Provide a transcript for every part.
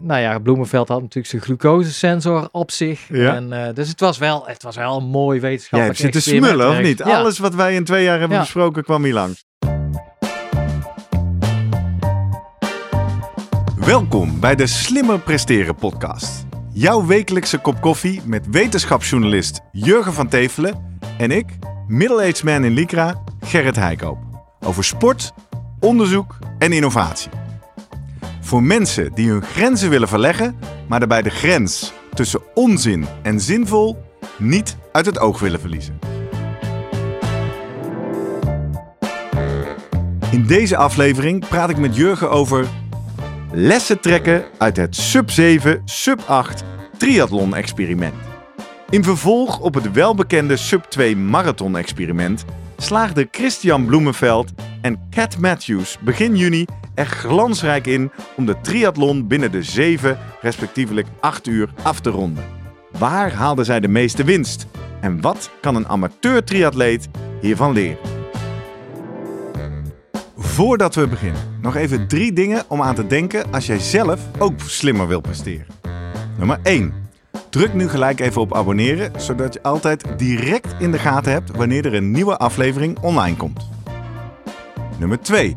nou ja, Bloemenveld had natuurlijk zijn glucosesensor op zich. Ja. En, eh, dus het was, wel, het was wel een mooi Jij wetenschappelijk zitten experiment smullen, of niet? Ja. Alles wat wij in twee jaar hebben Ja. besproken kwam hier langs. Welkom bij de Slimmer Presteren podcast. Jouw wekelijkse kop koffie met wetenschapsjournalist Jurgen van Tevelen en ik, middle-aged man in Lycra, Gerrit Heikoop. Over sport, onderzoek en innovatie. Voor mensen die hun grenzen willen verleggen, maar daarbij de grens tussen onzin en zinvol niet uit het oog willen verliezen. In deze aflevering praat ik met Jurgen over lessen trekken uit het sub 7, sub 8 triathlon experiment. In vervolg op het welbekende sub 2 marathon experiment slaagden Christian Bloemenveld en Cat Matthews begin juni er glansrijk in om de triathlon binnen de 7 respectievelijk 8 uur af te ronden. Waar haalden zij de meeste winst? En wat kan een amateur triatleet hiervan leren? Voordat we beginnen, nog even drie dingen om aan te denken als jij zelf ook slimmer wil presteren. Nummer 1. Druk nu gelijk even op abonneren, zodat je altijd direct in de gaten hebt wanneer er een nieuwe aflevering online komt. Nummer 2.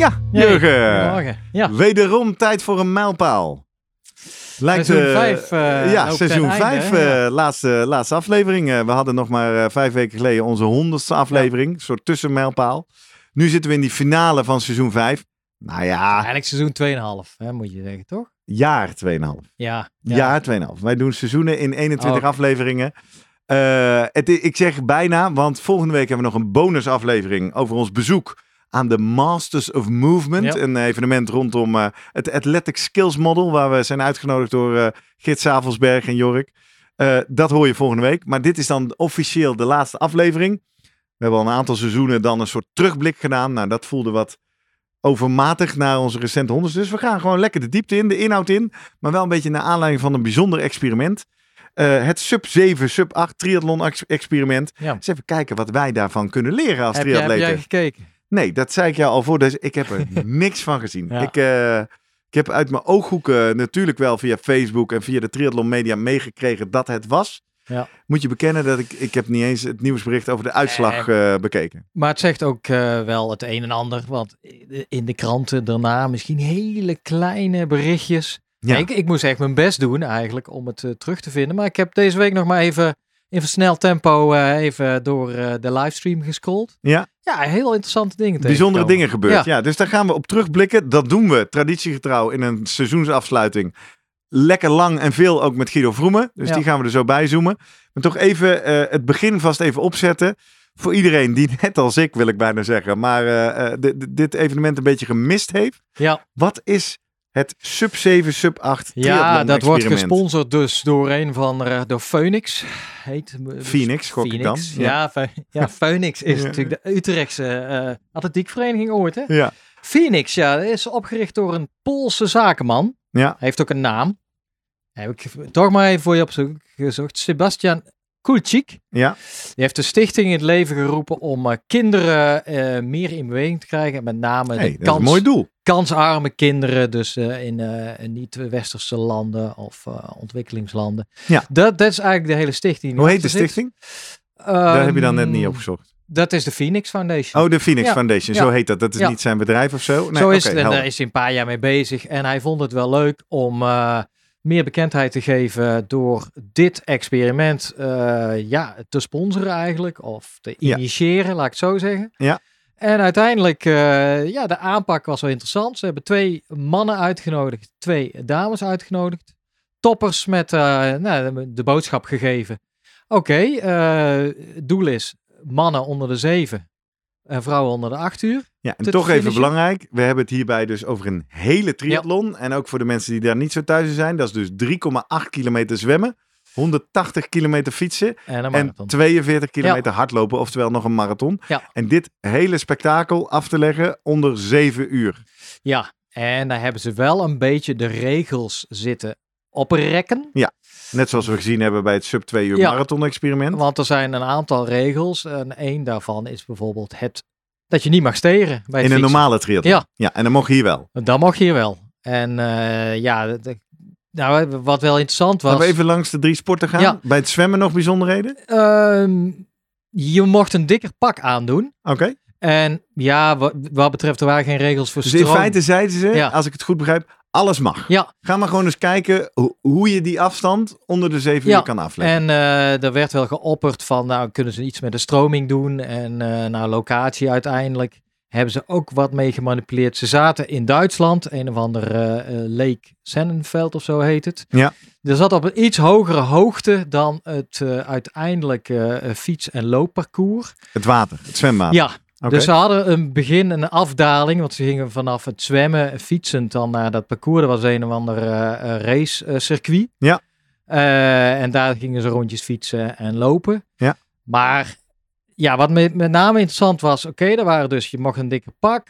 Ja, Jurgen. goedemorgen. Ja, Wederom tijd voor een mijlpaal. Lijkt, Seizoen eh, vijf, eh, ja, seizoen ten einde, 5, hè? Ja. laatste, laatste aflevering. Eh, we hadden nog maar eh, vijf weken geleden onze honderdste aflevering. Een soort tussenmijlpaal. Nu zitten we in die finale van seizoen 5. Nou ja, eigenlijk seizoen 2,5, hè, moet je zeggen, toch? jaar 2,5. Ja. Jaar 2,5. Wij doen seizoenen in 21 Oh. afleveringen. Eh, het, ik zeg bijna, want volgende week hebben we nog een bonusaflevering over ons bezoek aan de Masters of Movement. Ja. Een evenement rondom eh, het Athletic Skills Model, waar we zijn uitgenodigd door eh Git Savelsberg en Jork. Eh, dat hoor je volgende week. Maar dit is dan officieel de laatste aflevering. We hebben al een aantal seizoenen dan een soort terugblik gedaan. Nou, dat voelde wat overmatig naar onze recente honderd. Dus we gaan gewoon lekker de diepte in, de inhoud in. Maar wel een beetje naar aanleiding van een bijzonder experiment. Het sub 7, sub 8 triathlon ex- experiment. Ja. Eens even kijken wat wij daarvan kunnen leren als Heb, jij, heb triatleten. jij gekeken? Nee, dat zei ik jou al voor. Dus ik heb er niks van gezien. Ja. Ik, eh, ik heb uit mijn ooghoeken natuurlijk wel via Facebook en via de triathlon media meegekregen dat het was. Ja. Moet je bekennen dat ik, ik heb niet eens het nieuwsbericht over de uitslag eh, bekeken. Maar het zegt ook eh, wel het een en ander. Want in de kranten daarna misschien hele kleine berichtjes. Ja. Ik, ik moest echt mijn best doen eigenlijk om het terug te vinden. Maar ik heb deze week nog maar even in versneld tempo eh, even door eh, de livestream gescrolld. Ja. Ja, heel interessante dingen Bijzondere dingen gebeurd. Ja. Ja. dus daar gaan we op terugblikken. Dat doen we traditiegetrouw in een seizoensafsluiting. Lekker lang en veel ook met Guido Vroemen. Dus Ja. die gaan we er zo bij zoomen. Maar toch even eh, het begin vast even opzetten. Voor iedereen die net als ik, wil ik bijna zeggen, maar eh, eh, di- di- dit evenement een beetje gemist heeft. Ja, Wat is het sub 7, sub 8 ja dat wordt gesponsord dus door een van eh, door Phoenix. Heet, dus Phoenix, gok ik dan. Ja. Ja, Pho- ja, Phoenix is Ja. natuurlijk de Utrechtse eh atletiekvereniging ooit. Hè? Ja, Phoenix, ja, is opgericht door een Poolse zakenman. ja. Hij heeft ook een naam. Heb ik toch maar even voor je opgezocht. Sebastian Kulchik. ja. Die heeft de stichting in het leven geroepen om eh, kinderen eh, meer in beweging te krijgen. Met name Hey, de een kans, mooi doel. kansarme kinderen. Dus eh, in, niet-westerse landen of ontwikkelingslanden. Ja. Dat, dat is eigenlijk de hele stichting. Hoe heet de stichting? Daar heb je dan net niet Ehm, opgezocht. Dat is de Phoenix Foundation. Oh, de Phoenix Ja. Foundation. Ja. Zo heet dat. Dat is niet zijn bedrijf of zo? Nee, Zo is het. En helder. daar is hij een paar jaar mee bezig. En hij vond het wel leuk om meer bekendheid te geven door dit experiment eh, ja, te sponsoren eigenlijk. Of te Ja. initiëren, laat ik het zo zeggen. Ja. En uiteindelijk, eh, ja, de aanpak was wel interessant. Ze hebben twee mannen uitgenodigd, twee dames uitgenodigd. Toppers met eh, nou, de- boodschap gegeven. Oké, het doel is mannen onder de zeven en vrouwen onder de acht uur. Ja, en toch even belangrijk. We hebben het hierbij dus over een hele triathlon. En ook voor de mensen die daar niet zo thuis in zijn. Dat is dus 3,8 kilometer zwemmen. 180 kilometer fietsen En een en marathon. 42 kilometer hardlopen, oftewel nog een marathon. Ja. En dit hele spektakel af te leggen onder 7 uur. Ja, en daar hebben ze wel een beetje de regels zitten oprekken. Net zoals we gezien hebben bij het sub 2 uur Ja. marathon experiment. Want er zijn een aantal regels. En één daarvan is bijvoorbeeld het dat je niet mag steren bij het In een fietsen. normale triathlon. Ja. ja. En dan mocht hier wel. Dat mag hier wel. En eh, ja, de- nou, wat wel interessant was. Laten we even langs de drie sporten gaan. Ja. Bij het zwemmen nog bijzonderheden? ehm, je mocht een dikker pak aandoen. Oké. En ja, wat, wat betreft, er waren geen regels voor Dus in feite zeiden ze, Ja. als ik het goed begrijp, alles mag. Ja, Ga maar gewoon eens kijken ho- hoe je die afstand onder de 7 Ja, uur kan afleggen. En eh, er werd wel geopperd van, nou kunnen ze iets met de stroming doen. En eh nou, locatie uiteindelijk hebben ze ook wat mee gemanipuleerd. Ze zaten in Duitsland, een of ander eh, eh, Lake Sennenveld of zo heet het. Ja. Er zat op een iets hogere hoogte dan het eh, uiteindelijk fiets- en loopparcours. Het water, het zwemwater. Ja, Dus ze hadden een begin en een afdaling, want ze gingen vanaf het zwemmen fietsend dan naar dat parcours. Dat was een of ander eh, eh, racecircuit. Ja. Eh, en daar gingen ze rondjes fietsen en lopen. Ja. Maar ja, wat met, met name interessant was, oké, daar waren dus, je mocht een dikke pak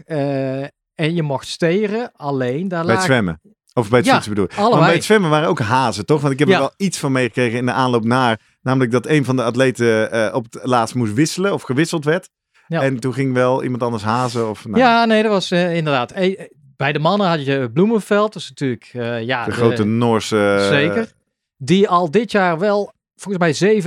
en je mocht steren. Alleen daar Bij het lagen zwemmen. Of bij het Ja, fietsen bedoel ik. Bij het zwemmen waren ook hazen, toch? Want ik heb Ja. er wel iets van meegekregen in de aanloop naar. Namelijk dat een van de atleten op het laatst moest wisselen of gewisseld werd. Ja. En toen ging wel iemand anders hazen. Of, nou, Ja, nee, dat was eh, inderdaad. Eh, bij de mannen had je Bloemenveld, is natuurlijk eh, ja, de grote Noorse... Zeker. Die al dit jaar wel, volgens mij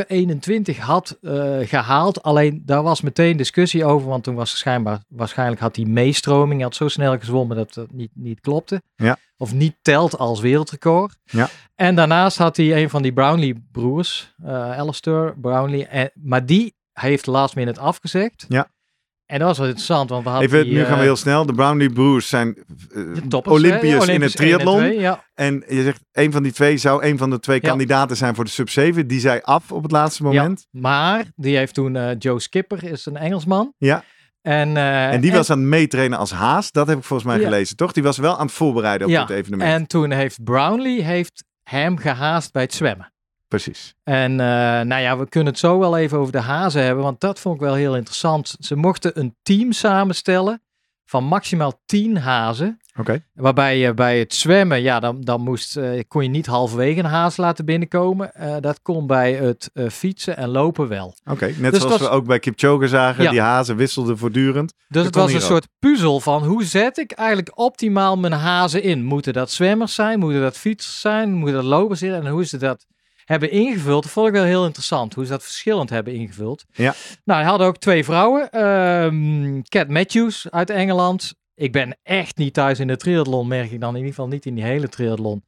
7,21 had eh, gehaald. Alleen daar was meteen discussie over, want toen was schijnbaar, waarschijnlijk had hij meestroming. Hij had zo snel gezwommen dat dat niet, niet klopte. Ja. Of niet telt als wereldrecord. Ja. En daarnaast had hij een van die Brownlee broers, eh Alistair Brownlee. En, maar die heeft last minute afgezegd. Ja. En dat was wel interessant, want we hadden Even, die, nu gaan we eh, heel snel. De Brownlee Broers zijn eh, toppers? Olympiërs in het en triathlon. twee, ja. En je zegt, een van die twee zou een van de twee Ja. kandidaten zijn voor de sub 7. Die zei af op het laatste moment. Maar die heeft toen eh, Joe Skipper, is een Engelsman. Ja. En, En die was aan het meetrainen als haas. Dat heb ik volgens mij gelezen, toch? Die was wel aan het voorbereiden op het evenement. En toen heeft Brownlee heeft hem gehaast bij het zwemmen. Precies. En eh, nou ja, we kunnen het zo wel even over de hazen hebben, want dat vond ik wel heel interessant. Ze mochten een team samenstellen van maximaal 10 hazen. Oké. Waarbij je bij het zwemmen, ja, dan, dan moest, eh, kon je niet halverwege een haas laten binnenkomen. Eh, dat kon bij het fietsen en lopen wel. Oké, net Dus zoals het was- we ook bij Kipchoge zagen. Ja. Die hazen wisselden voortdurend. Dus het was een soort puzzel van hoe zet ik eigenlijk optimaal mijn hazen in? Moeten dat zwemmers zijn? Moeten dat fietsers zijn? Moeten dat lopers zijn? En hoe ze dat hebben ingevuld, dat vond ik wel heel interessant. Hoe ze dat verschillend hebben ingevuld. Ja. Nou, hij had ook twee vrouwen. Ehm Cat Matthews uit Engeland. Ik ben echt niet thuis in de triathlon, merk ik dan in ieder geval niet in die hele triathlon.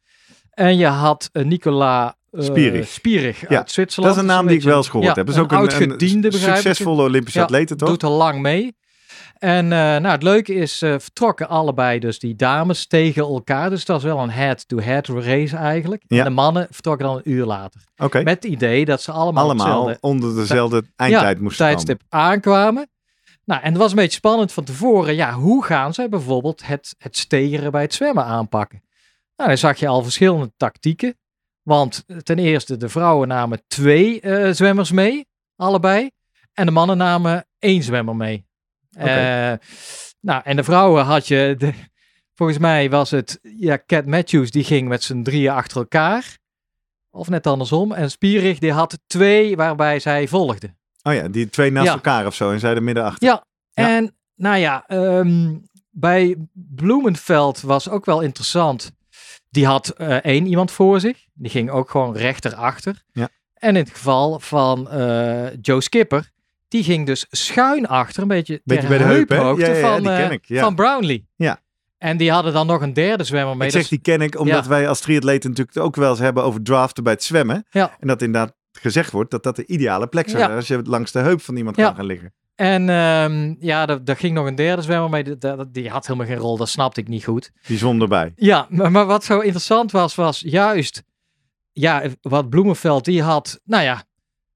En je had eh, Nicola eh, Spierig. Spierig Ja, uit Zwitserland. Dat is een naam die ik wel eens gehoord ja, heb. Dat is ook een, een ik. succesvolle Olympische Ja, atlete, toch? Doet al lang mee. En eh, nou, het leuke is, eh, vertrokken allebei dus die dames tegen elkaar. Dus dat was wel een head-to-head race eigenlijk. Ja. En de mannen vertrokken dan een uur later. Met het idee dat ze allemaal, Allemaal onder dezelfde eindtijd moesten tijdstip aankwamen. Nou, en het was een beetje spannend van tevoren. Ja, hoe gaan zij bijvoorbeeld het, het steren bij het zwemmen aanpakken? Nou, dan zag je al verschillende tactieken. Want ten eerste, de vrouwen namen twee eh, zwemmers mee, allebei. En de mannen namen één zwemmer mee. Eh, nou, en de vrouwen had je, de, volgens mij was het, ja, Cat Matthews, die ging met z'n drieën achter elkaar. Of net andersom. En Spierig, die had twee waarbij zij volgden. Oh ja, die twee naast Ja. elkaar of zo. En zij er midden achter. Ja, Ja. en nou ja, ehm, bij Bloemenveld was ook wel interessant. Die had eh, één iemand voor zich. Die ging ook gewoon rechterachter. Ja. En in het geval van eh, Joe Skipper, die ging dus schuin achter, een beetje, Beetje bij de heup, hè? heuphoogte Ja, ja, ja, van, eh, ik, van Brownlee. Ja. En die hadden dan nog een derde zwemmer mee. Ik zeg dus- die ken ik omdat wij als triatleten natuurlijk ook wel eens hebben over draften bij het zwemmen. Ja. En dat inderdaad gezegd wordt dat dat de ideale plek zou zijn als je langs de heup van iemand kan gaan liggen. En ehm, ja, daar ging nog een derde zwemmer mee. Die- Die, die had helemaal geen rol, dat snapte ik niet goed. Die zwom erbij. Ja, maar, maar wat zo interessant was, was juist, ja, wat Bloemenveld, die had, nou ja,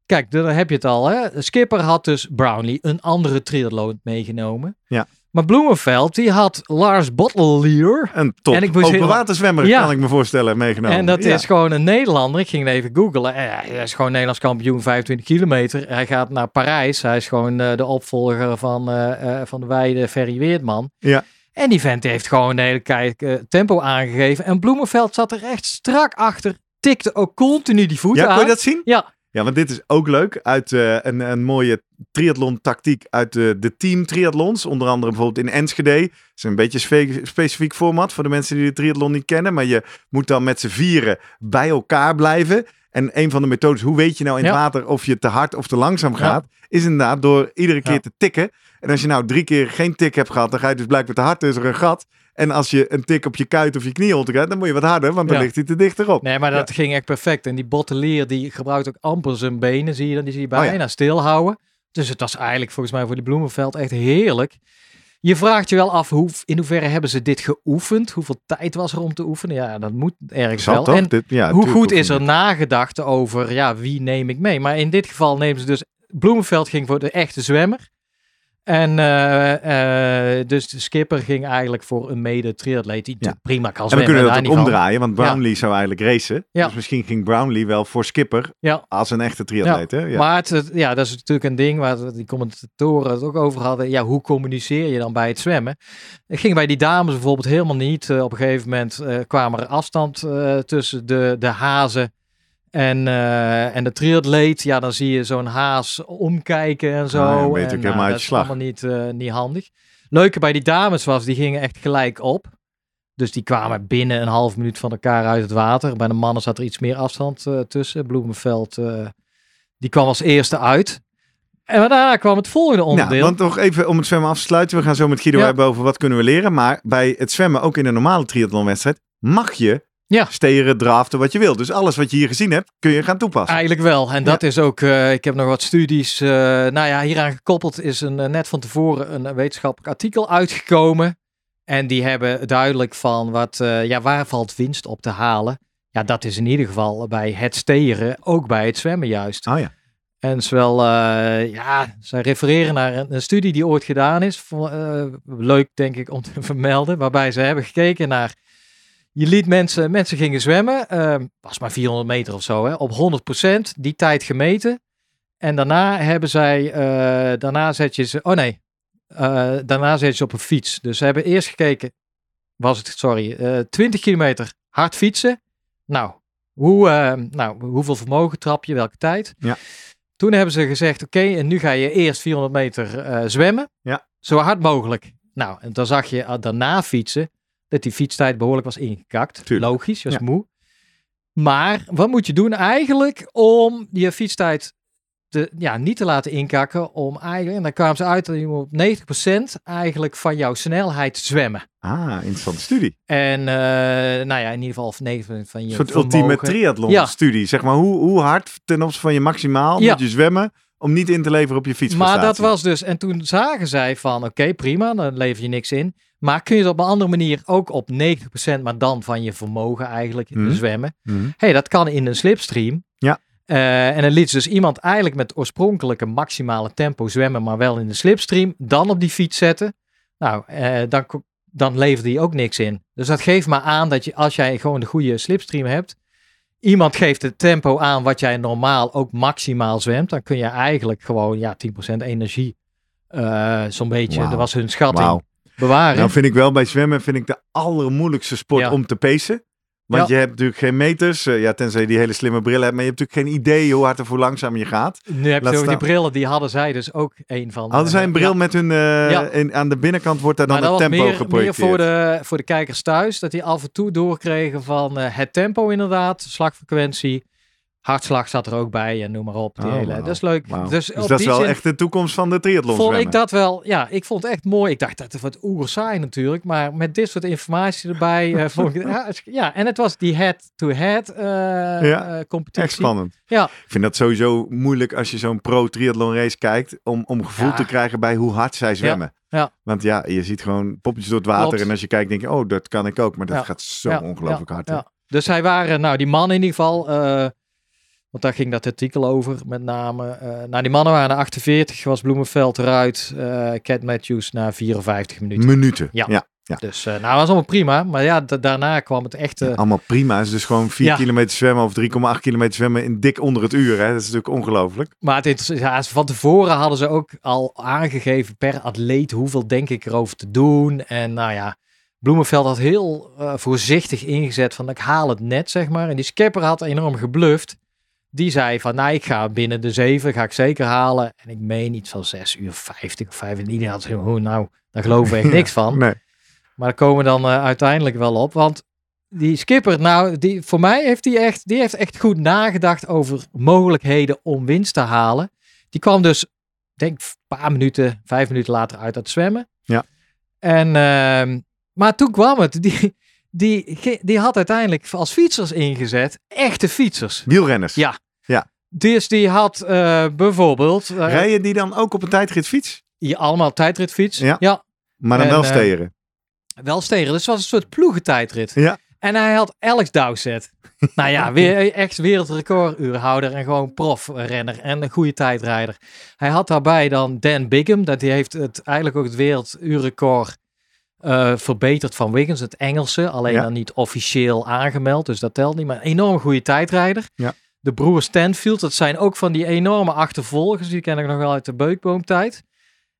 kijk, daar heb je het al, hè. Skipper had dus Brownlee, een andere triathlon meegenomen. Ja. Maar Bloemenveld, die had Lars Bottelier. Een top En ik moest open waterzwemmer, Ja. kan ik me voorstellen, meegenomen. En dat Ja. is gewoon een Nederlander. Ik ging het even googlen. Eh, Hij is gewoon Nederlands kampioen 25 kilometer. Hij gaat naar Parijs. Hij is gewoon eh, de opvolger van, eh, van de wijde Ferry Weertman. Ja. En die vent heeft gewoon een hele kijk, tempo aangegeven. En Bloemenveld zat er echt strak achter. Tikte ook continu die voeten Ja, aan. kon je dat zien? Ja, Ja, want dit is ook leuk. Uit eh, een, een mooie triathlon tactiek uit de, de team triathlons. Onder andere bijvoorbeeld in Enschede. Het is een beetje spe- specifiek format voor de mensen die de triathlon niet kennen. Maar je moet dan met z'n vieren bij elkaar blijven. En een van de methodes, hoe weet je nou in het Ja. water of je te hard of te langzaam Ja. gaat, is inderdaad door iedere keer Ja. te tikken. En als je nou drie keer geen tik hebt gehad, dan ga je dus blijkbaar te hard, er een gat. En als je een tik op je kuit of je knie krijgt, dan moet je wat harder, want dan Ja. ligt hij te dichterop. nee, maar dat ging echt perfect. En die bottelier, die gebruikt ook amper zijn benen. Zie je dan? Die zie je Oh ja. bijna stilhouden. Dus het was eigenlijk volgens mij voor die Bloemenveld echt heerlijk. Je vraagt je wel af, hoe, in hoeverre hebben ze dit geoefend? Hoeveel tijd was er om te oefenen? Ja, dat moet ergens Zal wel. toch? En Dit- ja, hoe goed is er nagedacht over, ja, wie neem ik mee? Maar in dit geval nemen ze dus, Bloemenveld ging voor de echte zwemmer. En eh, eh, dus de skipper ging eigenlijk voor een mede-triatleet die Ja. prima kan En we zwemmen. kunnen dat daar ook omdraaien, want Brownlee zou eigenlijk racen. Ja. Dus misschien ging Brownlee wel voor skipper als een echte triatleet. hè? Maar het, het- ja, dat is natuurlijk een ding waar die commentatoren het ook over hadden. Ja, hoe communiceer je dan bij het zwemmen? Het ging bij die dames bijvoorbeeld helemaal niet. Eh, op een gegeven moment kwam er afstand tussen de, de hazen en, eh, en de triatleet. Ja, dan zie je zo'n haas omkijken en zo. Ah, ja, en, uit dat is slag. allemaal niet, eh, niet handig. Leuke bij die dames was, die gingen echt gelijk op. Dus die kwamen binnen een half minuut van elkaar uit het water. Bij de mannen zat er iets meer afstand eh, tussen. Bloemenveld, die kwam als eerste uit. En daarna kwam het volgende onderdeel. Nou, want nog even om het zwemmen af te sluiten. We gaan zo met Guido Ja. hebben over wat kunnen we leren. Maar bij het zwemmen, ook in een normale triathlonwedstrijd, mag je Ja. steren, draften, wat je wil. Dus alles wat je hier gezien hebt, kun je gaan toepassen. Eigenlijk wel. En dat is ook, eh, ik heb nog wat studies. eh, nou ja, hieraan gekoppeld is een, eh, net van tevoren een, wetenschappelijk artikel uitgekomen. En die hebben duidelijk van wat, ja, waar valt winst op te halen. Ja, dat is in ieder geval bij het steren, ook bij het zwemmen juist. Oh ja. En zowel, ja, zij refereren naar een, een studie die ooit gedaan is. Leuk denk ik om te vermelden. Waarbij ze hebben gekeken naar, je liet mensen, mensen gingen zwemmen. eh, was maar 400 meter of zo, hè, op 100% die tijd gemeten. En daarna hebben zij, eh, daarna zet je ze, oh nee, eh, daarna zet je ze op een fiets. Dus ze hebben eerst gekeken, was het, sorry, eh 20 kilometer hard fietsen. Nou, hoe, eh, nou, hoeveel vermogen trap je, welke tijd? Ja. Toen hebben ze gezegd, oké, en nu ga je eerst 400 meter eh, zwemmen. Ja. Zo hard mogelijk. Nou, en dan zag je daarna fietsen, dat die fietstijd behoorlijk was ingekakt. Tuurlijk. Logisch, je was Ja. moe. Maar wat moet je doen eigenlijk om je fietstijd te, ja, niet te laten inkakken? Om eigenlijk, en dan kwamen ze uit dat je moet op 90% eigenlijk van jouw snelheid zwemmen. Ah, interessante studie. En eh, nou ja, in ieder geval of 9 van je Een soort vermogen. ultieme triathlon Ja. studie. Zeg maar, hoe, hoe hard ten opzichte van je maximaal Ja. moet je zwemmen om niet in te leveren op je fietsprestatie. Maar dat was dus, en toen zagen zij van, oké, prima, dan lever je niks in. Maar kun je het op een andere manier ook op 90%, maar dan van je vermogen eigenlijk Mhm. zwemmen? Mhm. hey, dat kan in een slipstream. Ja. Eh, en dan liet ze dus iemand eigenlijk met oorspronkelijke maximale tempo zwemmen, maar wel in de slipstream, dan op die fiets zetten. Nou, eh, dan, dan leverde hij ook niks in. Dus dat geeft maar aan dat je, als jij gewoon de goede slipstream hebt, iemand geeft het tempo aan wat jij normaal ook maximaal zwemt, dan kun je eigenlijk gewoon ja, 10% energie, eh, zo'n beetje, dat was hun schatting. Bewaren. Nou vind ik wel bij zwemmen vind ik de allermoeilijkste sport Ja. om te pacen. Want Ja. je hebt natuurlijk geen meters, eh, ja, tenzij je die hele slimme bril hebt. Maar je hebt natuurlijk geen idee hoe hard of hoe langzaam je gaat. nu heb je die brillen, die hadden zij dus ook een van. Hadden zij een eh, bril ja. met hun... eh, Ja. aan de binnenkant wordt daar dan het tempo meer, voor de, voor de kijkers thuis. Dat die af en toe doorkregen van het tempo inderdaad. Slagfrequentie. Hartslag zat er ook bij en noem maar op. Die Oh, hele, wauw. Dat is leuk. Dus, Dus op dat is wel zin echt de toekomst van de triathlon vond zwemmen. ik dat wel... Ja, ik vond het echt mooi. Ik dacht dat het wat oerzaai natuurlijk. Maar met dit soort informatie erbij eh, vond ik... Ja, en het was die head-to-head eh, Ja, eh, competitie. Echt spannend. Ja. Ik vind dat sowieso moeilijk als je zo'n pro-triathlon race kijkt. Om, om gevoel Ja. te krijgen bij hoe hard zij zwemmen. ja. Want ja, je ziet gewoon poppetjes door het water. Klopt. En als je kijkt denk je, oh, dat kan ik ook. Maar dat Ja. gaat zo Ja, ongelooflijk hard. Dus zij waren, nou die man in ieder geval, Want daar ging dat artikel over, met name. eh nou, die mannen waren na 48, was Bloemenveld eruit. eh Cat Matthews na 54 minuten. Minuten. Ja. ja. ja. Dus uh, nou, dat was allemaal prima. Maar ja, da daarna kwam het echt... Uh, allemaal prima. is dus gewoon 4 Ja. kilometer zwemmen of 3,8 kilometer zwemmen in dik onder het uur. Hè? Dat is natuurlijk ongelooflijk. Maar het, inter- ja, van tevoren hadden ze ook al aangegeven per atleet hoeveel denk ik erover te doen. En nou ja, Bloemenveld had heel eh, voorzichtig ingezet van ik haal het net, zeg maar. En die skipper had enorm gebluft. Die zei van, nou, ik ga binnen de zeven, ga ik zeker halen. En ik meen iets van 6 uur 50 of 5. En iedereen had zo, oh, nou, daar we echt niks van. Nee. Maar daar komen we dan eh, uiteindelijk wel op. Want die skipper, nou, die, voor mij heeft die echt, die heeft echt goed nagedacht over mogelijkheden om winst te halen. Die kwam dus, denk een paar minuten, vijf minuten later uit het zwemmen. Ja. En, ehm, maar toen kwam het. Die, die, die had uiteindelijk als fietsers ingezet. Echte fietsers. Wielrenners. Ja. Dus die had eh, bijvoorbeeld... eh, Rijden die dan ook op een tijdritfiets? hier allemaal tijdritfiets. Ja. ja Maar dan En, wel eh, steren. wel stegen. Dus het was een soort ploegentijdrit. Ja. En hij had Alex Dowsett. nou ja, weer echt wereldrecorduurhouder en gewoon profrenner en een goede tijdrijder. Hij had daarbij dan Dan Bigham. Dat die heeft het eigenlijk ook het werelduurrecord eh, verbeterd van Wiggins, het Engelse. Alleen Ja. dan niet officieel aangemeld, dus dat telt niet. Maar een enorm goede tijdrijder. Ja. De broers Stanfield, dat zijn ook van die enorme achtervolgers. Die ken ik nog wel uit de beukboomtijd.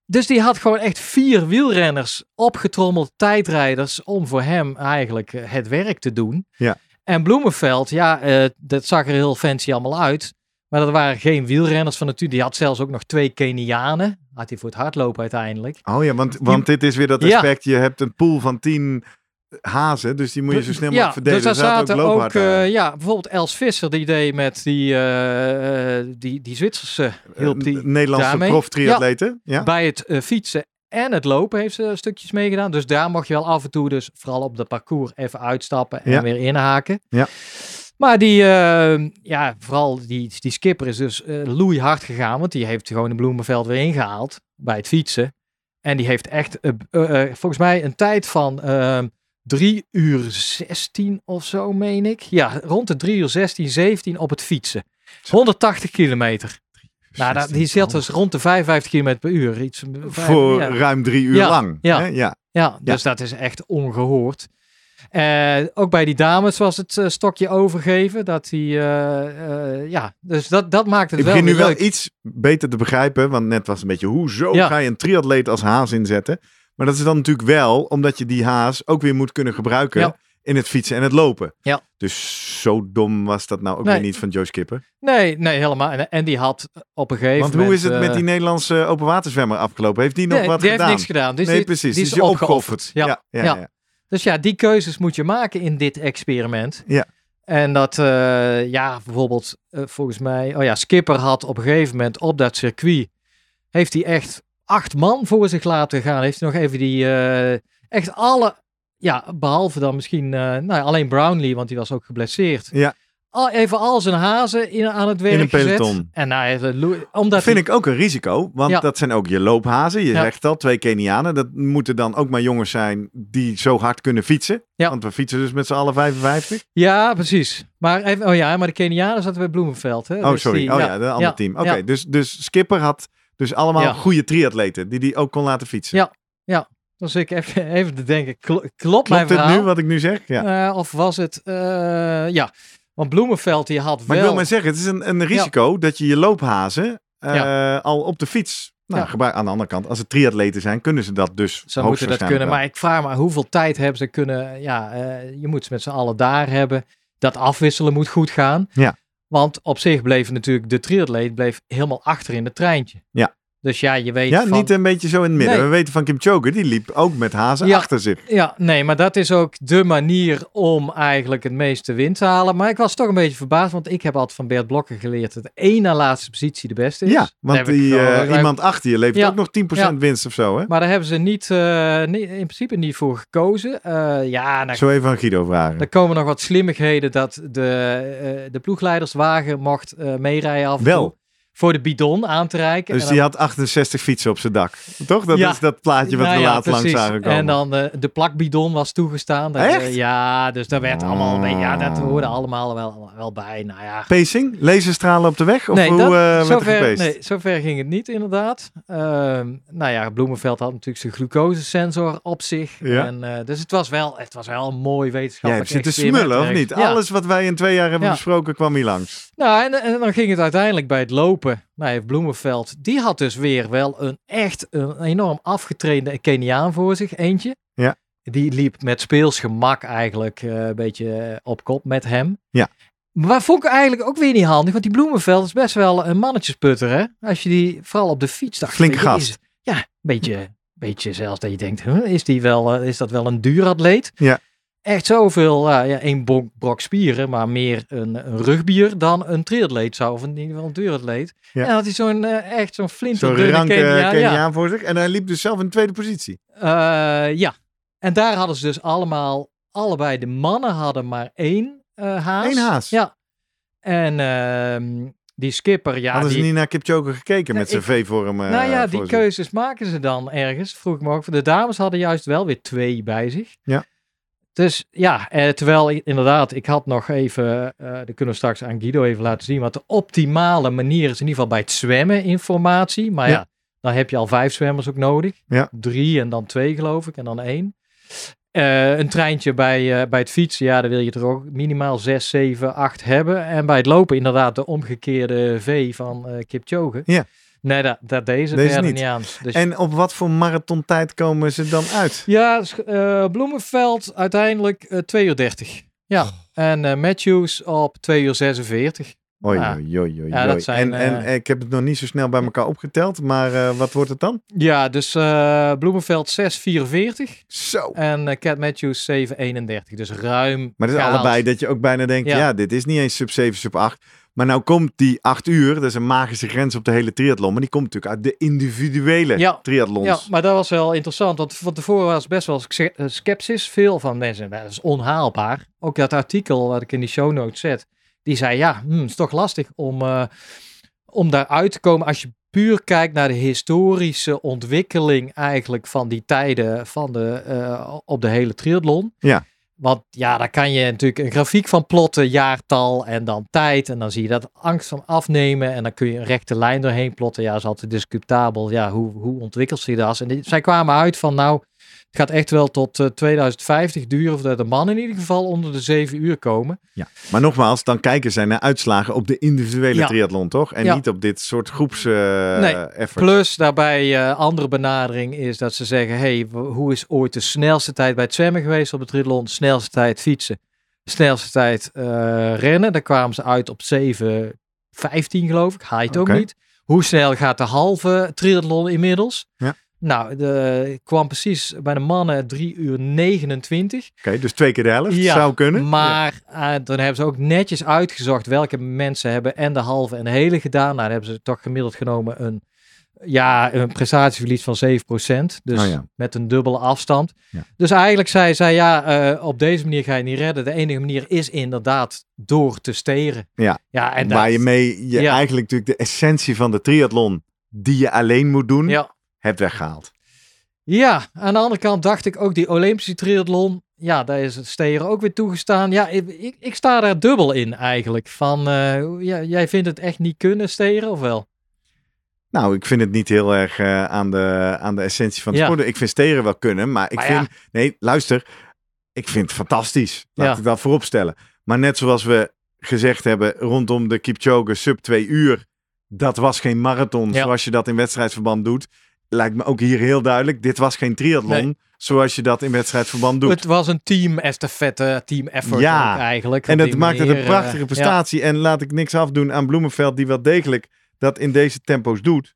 Dus die had gewoon echt vier wielrenners opgetrommeld, tijdrijders, om voor hem eigenlijk het werk te doen. Ja. En Bloemenveld, ja, eh, dat zag er heel fancy allemaal uit. Maar dat waren geen wielrenners van natuur. Die had zelfs ook nog twee Kenianen. Had hij voor het hardlopen uiteindelijk. Oh ja, want, want dit is weer dat Ja. aspect. Je hebt een pool van 10 hazen, dus die moet je zo snel mogelijk verdelen. Dus daar zaten ook, aan. eh, ja, bijvoorbeeld Els Visser, die deed met die, eh, eh, die, die Zwitserse, hielp die Nederlandse prof-triatleten. Ja. bij het fietsen en het lopen heeft ze stukjes meegedaan. Dus daar mocht je wel af en toe, dus vooral op de parcours, even uitstappen en Ja. weer inhaken. Ja. Maar die, eh, ja, vooral die, die skipper is dus eh loeihard gegaan, want die heeft gewoon de Bloemenveld weer ingehaald bij het fietsen. En die heeft echt, eh, volgens mij, een tijd van eh 3 uur 16 of zo, meen ik. Ja, rond de 3 uur 16, 17 op het fietsen. 180 kilometer. Nou, dat, die zat dus rond de 55 km per uur. Iets, Voor ja. ruim drie uur Ja, lang. ja. hè? ja. Ja, dus dat is echt ongehoord. Eh, ook bij die dames was het eh, stokje overgeven. Dat die, eh, ja, dus dat, dat maakt het Ik wel begin nu wel iets beter te begrijpen, want net was het een beetje, hoezo Ja. ga je een triatleet als haas inzetten? Maar dat is dan natuurlijk wel omdat je die haas ook weer moet kunnen gebruiken Ja. in het fietsen en het lopen. Ja. Dus zo dom was dat nou ook Nee. weer niet van Joe Skipper. Nee, nee, helemaal. En, en die had op een gegeven Want moment... hoe is het met die Nederlandse openwaterzwemmer afgelopen? Heeft die nog nee, wat die gedaan? heeft niks gedaan. Dus nee, die, precies. Die Die is is opgeofferd. Ja, Ja, ja, ja. ja. Dus ja, die keuzes moet je maken in dit experiment. Ja. En dat, eh, ja, bijvoorbeeld, eh, volgens mij, oh ja, Skipper had op een gegeven moment op dat circuit, heeft hij echt acht man voor zich laten gaan. Heeft hij nog even die, eh, echt alle, ja, behalve dan misschien, nou alleen Brownlee, want die was ook geblesseerd. Ja. Even al zijn hazen in, aan het werk een gezet. peloton. En nou, omdat vind ik ook een risico, want Ja. dat zijn ook je loophazen. Je Ja. zegt al, twee Kenianen. Dat moeten dan ook maar jongens zijn die zo hard kunnen fietsen. Ja. Want we fietsen dus met z'n allen 55. Ja, precies. Maar even, oh ja, maar de Kenianen zaten bij Bloemenveld. Hè? Oh, Dus sorry. die- oh ja, de andere ja, team. Oké, ja. dus, dus Skipper had dus allemaal Ja. goede triatleten die die ook kon laten fietsen. Ja. Dan zit ik even, even te denken, kl- klopt, mijn Klopt dit verhaal? nu wat ik nu zeg? Ja. Eh, of was het, eh, ja, want Bloemenveld die had maar wel... ik wil maar zeggen, het is een, een risico dat je je loophazen eh, Ja. al op de fiets nou, Ja. Aan de andere kant, als het triatleten zijn, kunnen ze dat dus Ze moeten dat kunnen, maar ik vraag me hoeveel tijd hebben ze kunnen... Ja, eh, je moet ze met z'n allen daar hebben. Dat afwisselen moet goed gaan. Ja. Want op zich bleef natuurlijk de triatleet bleef helemaal achter in het treintje. Ja. Dus ja, je weet Ja, van... niet een beetje zo in het midden. Nee. We weten van Kim Choker, die liep ook met hazen Ja. achter zich. Ja, nee, maar dat is ook de manier om eigenlijk het meeste winst te halen. Maar ik was toch een beetje verbaasd, want ik heb altijd van Bert Blokker geleerd dat de één na laatste positie de beste is. Ja, want die, eh, iemand achter je levert Ja. ook nog 10% winst of zo, hè? Maar daar hebben ze niet, eh, niet, in principe niet voor gekozen. Eh, ja, dan, Zo even aan Guido vragen. dan komen nog wat slimmigheden dat de, de ploegleiderswagen mocht meerijden af Wel. Voor de bidon aan te reiken. Dus En die dan- had 68 fietsen op zijn dak. Toch? Dat Ja. is dat plaatje wat Nou we ja, laatst langs zagen komen. En dan eh, de plakbidon was toegestaan. Dat, Echt? eh, ja, dus daar werd allemaal ja, dat Oh. hoorde allemaal wel, wel bij. Nou ja, Pacing? Laserstralen op de weg? Of nee, hoe dat, eh, er zover, nee, zover ging het niet inderdaad. Ehm, nou ja, Bloemenveld had natuurlijk zijn glucosesensor op zich. Ja. En, eh, dus het was, wel, het was wel een mooi wetenschappelijk hebt zitten experiment smullen, of niet? Ja. Alles wat wij in twee jaar hebben Ja. besproken kwam hier langs. Nou, en, en dan ging het uiteindelijk bij het lopen. Heeft Bloemenveld, die had dus weer wel een echt een enorm afgetrainde Keniaan voor zich, eentje. Ja. Die liep met speels gemak eigenlijk eh, een beetje op kop met hem. Ja. Maar vond ik eigenlijk ook weer niet handig, want die Bloemenveld is best wel een mannetjesputter, hè? Als je die vooral op de fiets dacht. Je, gast. Ja, een beetje, beetje zelfs dat je denkt, huh, is, die wel, eh, is dat wel een duuratleet? Ja. Echt zoveel, eh, ja, één bonk, brok spieren, maar meer een, een rugbier dan een triatleet zou, of in ieder geval een duuratleet. Ja. En had hij zo'n, eh, echt zo'n Zo'n flinterdunne ranke Keniaan, Keniaan ja. voor zich. En hij liep dus zelf in tweede positie. Eh, ja, en daar hadden ze dus allemaal, allebei de mannen hadden maar één eh, haas. Eén haas? Ja. En ehm, die skipper, ja, Hadden die, ze niet naar Kipchoge gekeken Ja, met zijn V-vorm? eh, nou ja, die keuzes maken ze dan ergens. Vroeg ik me ook. De dames hadden juist wel weer twee bij zich. Ja. Dus ja, eh, terwijl inderdaad, ik had nog even, eh dat kunnen we straks aan Guido even laten zien, wat de optimale manier is in ieder geval bij het zwemmen informatie. Maar ja, Ja. dan heb je al vijf zwemmers ook nodig. Ja. Drie en dan twee geloof ik en dan één. Eh, een treintje bij, eh, bij het fietsen, ja, dan wil je er ook minimaal 6, 7, 8 hebben. En bij het lopen inderdaad de omgekeerde V van eh Kipchoge. Ja. Nee, dat, dat deze, Deze niet. niet aan. Dus En op wat voor marathontijd komen ze dan uit? ja, eh, Bloemenveld uiteindelijk eh 2 uur 30. Ja, en eh, Matthews op 2 uur 46. Oei, Ja. oei, oei, oei, Ja, dat zijn, en, en eh, ik heb het nog niet zo snel bij elkaar opgeteld, maar eh, wat wordt het dan? Ja, dus eh Bloemenveld 6,44 Zo. en eh, Cat Matthews 7,31. Dus ruim Maar dat is allebei dat je ook bijna denkt, ja. Ja. dit is niet eens sub 7, sub 8. Maar nou komt die 8 uur, dat is een magische grens op de hele triathlon. Maar die komt natuurlijk uit de individuele Ja. triathlons. Ja, maar dat was wel interessant, want van tevoren was best wel eh, sceptisch. Veel van mensen, "Nou, dat is onhaalbaar. Ook dat artikel wat ik in die show notes zet, die zei, ja, hm, het is toch lastig om, eh, om daaruit te komen als je puur kijkt naar de historische ontwikkeling eigenlijk van die tijden van de, eh, op de hele triathlon. Ja. Want ja, daar kan je natuurlijk een grafiek van plotten, jaartal en dan tijd. En dan zie je dat angst van afnemen. En dan kun je een rechte lijn doorheen plotten. Ja, is altijd discutabel. Ja, hoe, hoe ontwikkelt zich dat? En die- zij kwamen uit van nou, het gaat echt wel tot eh, 2050 duren. Of dat de mannen in ieder geval onder de 7 uur komen. Ja. Maar nogmaals, dan kijken zij naar uitslagen op de individuele Ja. triathlon, toch? En Ja. niet op dit soort groeps eh Nee. Plus daarbij eh andere benadering is dat ze zeggen, hey, hoe is ooit de snelste tijd bij het zwemmen geweest op de triathlon? Snelste tijd fietsen, snelste tijd eh, rennen. Daar kwamen ze uit op 7:15 geloof ik. Height Oké. ook niet. Hoe snel gaat de halve triathlon inmiddels? Ja. Nou, de kwam precies bij de mannen 3 uur 29. Oké, dus twee keer de helft Ja, zou kunnen. Maar eh, dan hebben ze ook netjes uitgezocht welke mensen hebben en de halve en de hele gedaan. Nou, dan hebben ze toch gemiddeld genomen een, ja, een prestatieverlies van 7%. Dus Oh ja. met een dubbele afstand. Ja. Dus eigenlijk zei zij, ja, eh, op deze manier ga je niet redden. De enige manier is inderdaad door te steren. Ja. ja en Waar dat- je mee je Ja. eigenlijk natuurlijk de essentie van de triathlon, die je alleen moet doen, Ja. Hebt weggehaald. Ja, aan de andere kant dacht ik ook die Olympische triathlon. Ja, daar is het steren ook weer toegestaan. Ja, ik, ik, ik sta daar dubbel in eigenlijk. Van, eh, ja, jij vindt het echt niet kunnen steren of wel? Nou, ik vind het niet heel erg eh, aan, de, aan de essentie van de Ja. sport. Ik vind steren wel kunnen, maar ik Maar vind... Nee, luister. Ik vind het fantastisch. Laat Ja. ik dat voorop stellen. Maar net zoals we gezegd hebben rondom de Kipchoge sub 2 uur. Dat was geen marathon zoals je dat in wedstrijdverband doet. Lijkt me ook hier heel duidelijk. Dit was geen triathlon Nee. zoals je dat in wedstrijdverband doet. Het was een team estafette, team effort Ja. eigenlijk. En dat maakt het een eh, prachtige prestatie. En laat ik niks afdoen aan Bloemenveld, die wel degelijk dat in deze tempo's doet.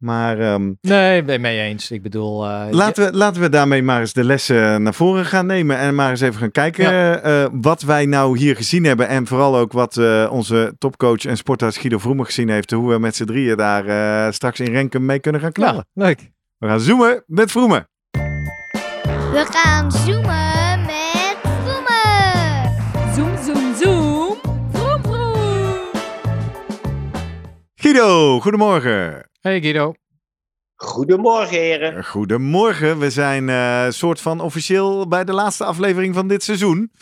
Maar ehm, ja. Nee, ben mee eens. Ik bedoel... eh, laten, we, laten we daarmee maar eens de lessen naar voren gaan nemen. En maar eens even gaan kijken Ja. eh, wat wij nou hier gezien hebben. En vooral ook wat eh, onze topcoach en sportarts Guido Vroemen gezien heeft. Hoe we met z'n drieën daar eh, straks in Renken mee kunnen gaan knallen. ja, leuk. We gaan zoomen met Vroemen. We gaan zoomen Guido, goedemorgen. Hey Guido. Goedemorgen, heren. Goedemorgen. We zijn eh soort van officieel bij de laatste aflevering van dit seizoen.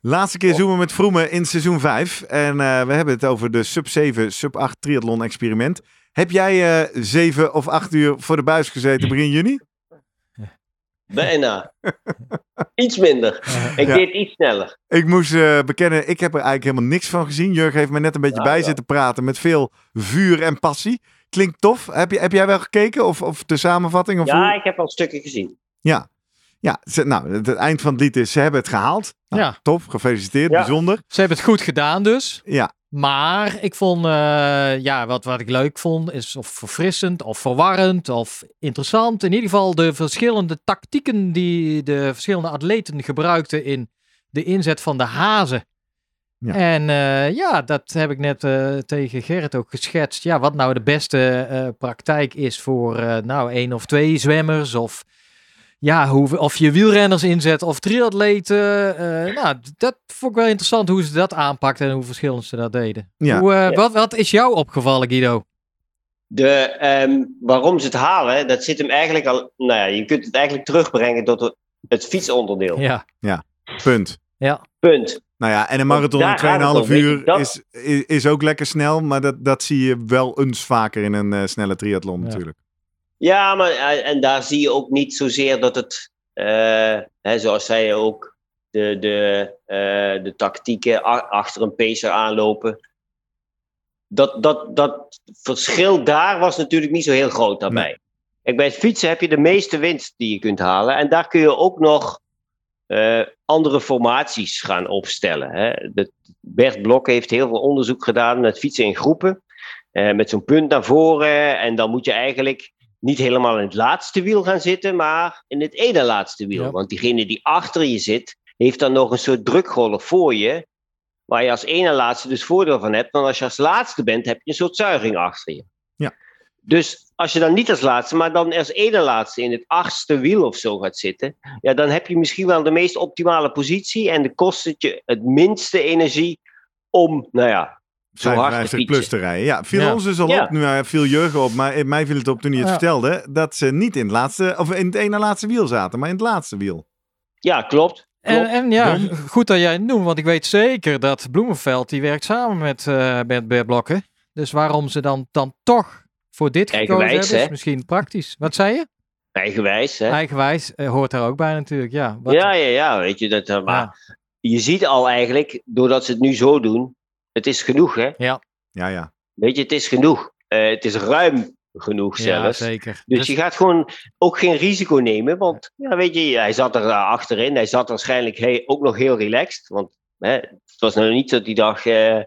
Laatste keer zoomen met Vroemen in seizoen 5. En eh, we hebben het over de sub 7, sub 8 triathlon experiment. Heb jij eh 7 of 8 uur voor de buis gezeten begin juni? Bijna. Iets minder. Ik Ja. deed iets sneller. Ik moest eh, bekennen, ik heb er eigenlijk helemaal niks van gezien. Jurgen heeft me net een beetje Ja, bij ja. zitten praten met veel vuur en passie. Klinkt tof. Heb, je, heb jij wel gekeken? Of, of de samenvatting? Of Ja, hoe? ik heb al stukken gezien. ja. Ja, ze, nou, het, het eind van het lied is, ze hebben het gehaald. Nou, Ja. Tof, gefeliciteerd, Ja. bijzonder. Ze hebben het goed gedaan dus. Ja, Maar ik vond, eh, ja, wat, wat ik leuk vond, is of verfrissend, of verwarrend, of interessant. In ieder geval de verschillende tactieken die de verschillende atleten gebruikten in de inzet van de hazen. Ja. En eh, ja, dat heb ik net eh, tegen Gerrit ook geschetst. Ja, wat nou de beste praktijk is voor nou één of twee zwemmers of ja, hoe, of je wielrenners inzet of triatleten. eh, nou, dat vond ik wel interessant hoe ze dat aanpakten en hoe verschillend ze dat deden. Ja. Hoe, eh, Ja. wat, wat is jou opgevallen, Guido? De, ehm, waarom ze het halen, dat zit hem eigenlijk al. Nou ja, je kunt het eigenlijk terugbrengen tot het, het fietsonderdeel. Ja, punt. Punt. Nou ja, en een marathon in 2,5 om, weet je, uur dat- is, is, ook lekker snel. Maar dat, dat zie je wel eens vaker in een eh, snelle triathlon Ja. natuurlijk. Ja, maar eh, en daar zie je ook niet zozeer dat het, eh, hè, zoals zij ook, de, de, eh, de tactieken achter een pacer aanlopen. Dat, dat, dat verschil daar was natuurlijk niet zo heel groot daarbij. Kijk, bij het fietsen heb je de meeste winst die je kunt halen. En daar kun je ook nog andere formaties gaan opstellen. Hè. De, Bert Blok heeft heel veel onderzoek gedaan met fietsen in groepen. met zo'n punt naar voren. En dan moet je eigenlijk niet helemaal in het laatste wiel gaan zitten, maar in het ene laatste wiel. Ja. Want diegene die achter je zit, heeft dan nog een soort drukgolf voor je. Waar je als ene laatste dus voordeel van hebt. Want als je als laatste bent, heb je een soort zuiging achter je. Ja. Dus als je dan niet als laatste, maar dan als ene laatste in het achtste wiel of zo gaat zitten. Ja, dan heb je misschien wel de meest optimale positie. En dan kost het je het minste energie om, nou ja, zo hard te 55 fietsen. plus te rijden. Ja, viel Ja. ons dus al Ja. op. Nu viel Jurgen op, maar mij viel het op toen hij het Ja. vertelde. Dat ze niet in het laatste, of in het ene laatste wiel zaten, maar in het laatste wiel. Ja, klopt. en, klopt. en ja, Don? goed dat jij het noemt, want ik weet zeker dat Bloemenveld, die werkt samen met, eh met Bert Blokken. Dus waarom ze dan, dan toch voor dit gekozen Eigenwijs, hebben, is hè? misschien praktisch. Wat zei je? Eigenwijs, hè? Eigenwijs eh, hoort daar ook bij natuurlijk, ja. Wat, Ja, ja, ja, weet je, dat, eh, maar ja. je ziet al eigenlijk, doordat ze het nu zo doen, het is genoeg, hè? Ja, ja. Weet je, het is genoeg. Eh, het is ruim genoeg Ja, zelfs. zeker. dus je gaat gewoon ook geen risico nemen, want ja, weet je, hij zat er eh, achterin. Hij zat waarschijnlijk ook nog heel relaxed, want hè, het was nou niet dat hij dacht, eh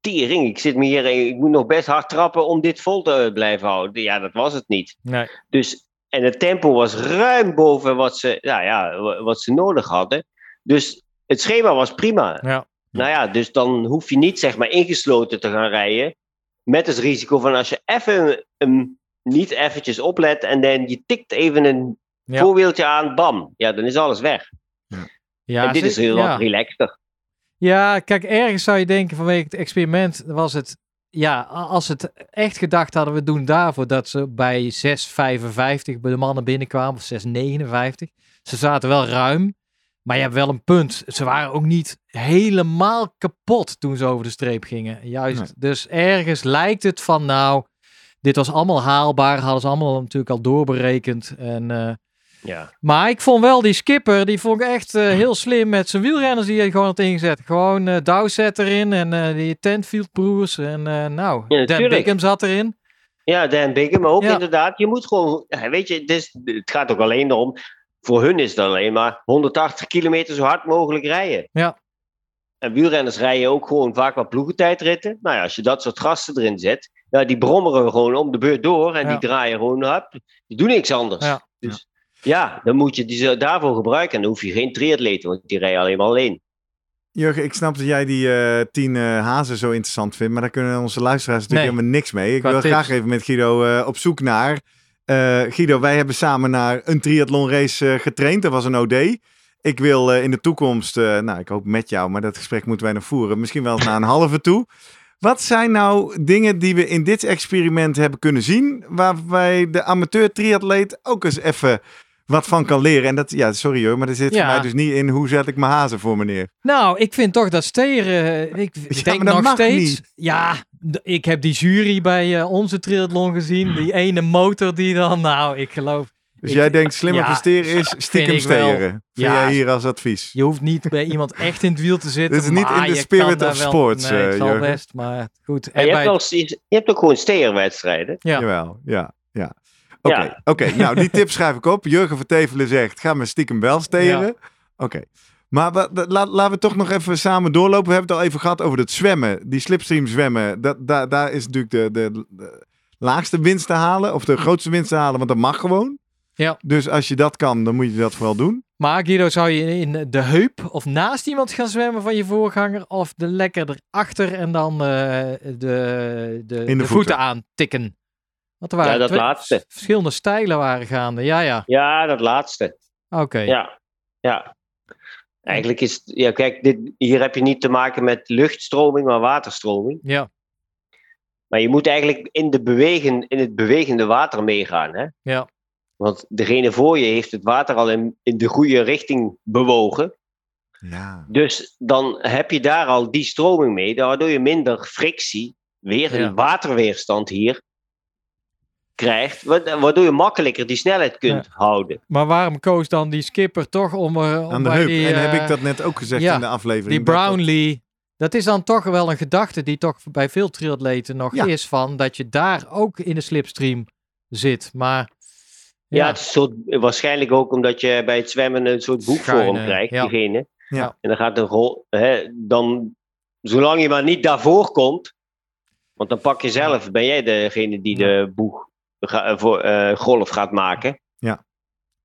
tering, ik zit me hier, en ik moet nog best hard trappen om dit vol te blijven houden. Ja, dat was het niet. nee. Dus, en het tempo was ruim boven wat ze, nou ja, wa- wat ze nodig hadden. Dus het schema was prima. Ja. Nou ja, dus dan hoef je niet zeg maar ingesloten te gaan rijden. Met het risico van als je even een, niet eventjes oplet en dan je tikt even een Ja. voorwieltje aan, bam. Ja, dan is alles weg. Ja, en dit is heel ja. relaxter. Ja, kijk, ergens zou je denken vanwege het experiment was het, ja, als het echt gedacht hadden, we doen daarvoor dat ze bij 6,55 bij de mannen binnenkwamen, of 6,59. Ze zaten wel ruim, maar je hebt wel een punt. Ze waren ook niet helemaal kapot toen ze over de streep gingen. Juist, Nee. dus ergens lijkt het van, nou, dit was allemaal haalbaar, hadden ze allemaal natuurlijk al doorberekend. En, eh, Ja. maar ik vond wel die skipper, die vond ik echt eh, heel slim met zijn wielrenners die hij gewoon had ingezet. Gewoon eh Dowsett erin en die Tentfield broers en nou, Ja, Dan. Bigham zat erin. Ja, Dan maar ook Ja. inderdaad. Je moet gewoon, weet je, het, is, het gaat ook alleen om, voor hun is het alleen maar 180 kilometer zo hard mogelijk rijden. Ja. En wielrenners rijden ook gewoon vaak wat ploegentijdritten. Nou ja, als je dat soort gasten erin zet, ja, die brommeren gewoon om de beurt door en Ja. die draaien gewoon, hup, die doen niks anders. Ja. Dus ja, dan moet je die daarvoor gebruiken. En dan hoef je geen triatleten, want die rijden alleen maar alleen. Jurgen, ik snap dat jij die eh, tien eh, hazen zo interessant vindt, maar daar kunnen onze luisteraars natuurlijk Nee. helemaal niks mee. Ik Qua wil tips. graag even met Guido eh, op zoek naar. Eh, Guido, wij hebben samen naar een triathlonrace eh, getraind. Dat was een OD. Ik wil eh, in de toekomst, nou ik hoop met jou, maar dat gesprek moeten wij nog voeren. Misschien wel naar een halve toe. Wat zijn nou dingen die we in dit experiment hebben kunnen zien, waarbij de amateur triatleet ook eens even wat van kan leren? En dat, ja, sorry hoor, maar er zit Ja. voor mij dus niet in hoe zet ik mijn hazen voor meneer. Nou, ik vind toch dat steren. Ik Ja, denk nog steeds. niet. Ja, ik heb die jury bij eh, onze triathlon gezien. Die ene motor die dan. Nou, ik geloof. Dus Ik- jij denkt slimmer ja, presteren is stiekem wel. steren. Vind Ja. jij hier als advies? Je hoeft niet bij iemand echt in het wiel te zitten. Dit is niet in de spirit of wel- sports, Nee, het eh, zal Jurgen. best, maar goed. En En je, hebt bij- wel, je hebt ook gewoon steerwedstrijden. Ja. Jawel, ja, ja. Oké, Ja. oké. nou die tip schrijf ik op. Jurgen Vertevelen zegt, ga maar stiekem wel steren. Oké. Maar wat- dat- laten we toch nog even samen doorlopen. We hebben het al even gehad over het zwemmen. Die slipstream zwemmen. Dat, daar, daar is natuurlijk de, de, de laagste winst te halen. Of de grootste winst te halen, want dat mag gewoon. Ja. Dus als je dat kan, dan moet je dat vooral doen. Maar Guido, zou je in de heup of naast iemand gaan zwemmen van je voorganger? Of de lekker erachter en dan eh, de, de, de, voeten. voeten aantikken? Want er waren Ja, dat laatste. verschillende stijlen waren gaande. Ja, ja. Ja, dat laatste. Oké. Ja, ja. Eigenlijk is het, ja, kijk, dit, hier heb je niet te maken met luchtstroming, maar waterstroming. Ja. Maar je moet eigenlijk in, de bewegen, in het bewegende water meegaan. Hè? Ja. Want degene voor je heeft het water al in, in de goede richting bewogen. Ja. Dus dan heb je daar al die stroming mee, waardoor je minder frictie, weer Ja. een waterweerstand hier, krijgt. wa- Waardoor je makkelijker die snelheid kunt houden. Maar waarom koos dan die skipper toch om, eh, om Aan de bij heup. die, en heb eh, ik dat net ook gezegd ja, in de aflevering. die dat- Brownlee. Dat is dan toch wel een gedachte die toch bij veel triatleten nog Ja. is van dat je daar ook in de slipstream zit. Maar Ja, het is soort, waarschijnlijk ook omdat je bij het zwemmen een soort boekvorm krijgt, ja. diegene. Ja. En dan gaat de rol, hè, dan, zolang je maar niet daarvoor komt, want dan pak je zelf, ben jij degene die de boeg voor, eh, golf gaat maken.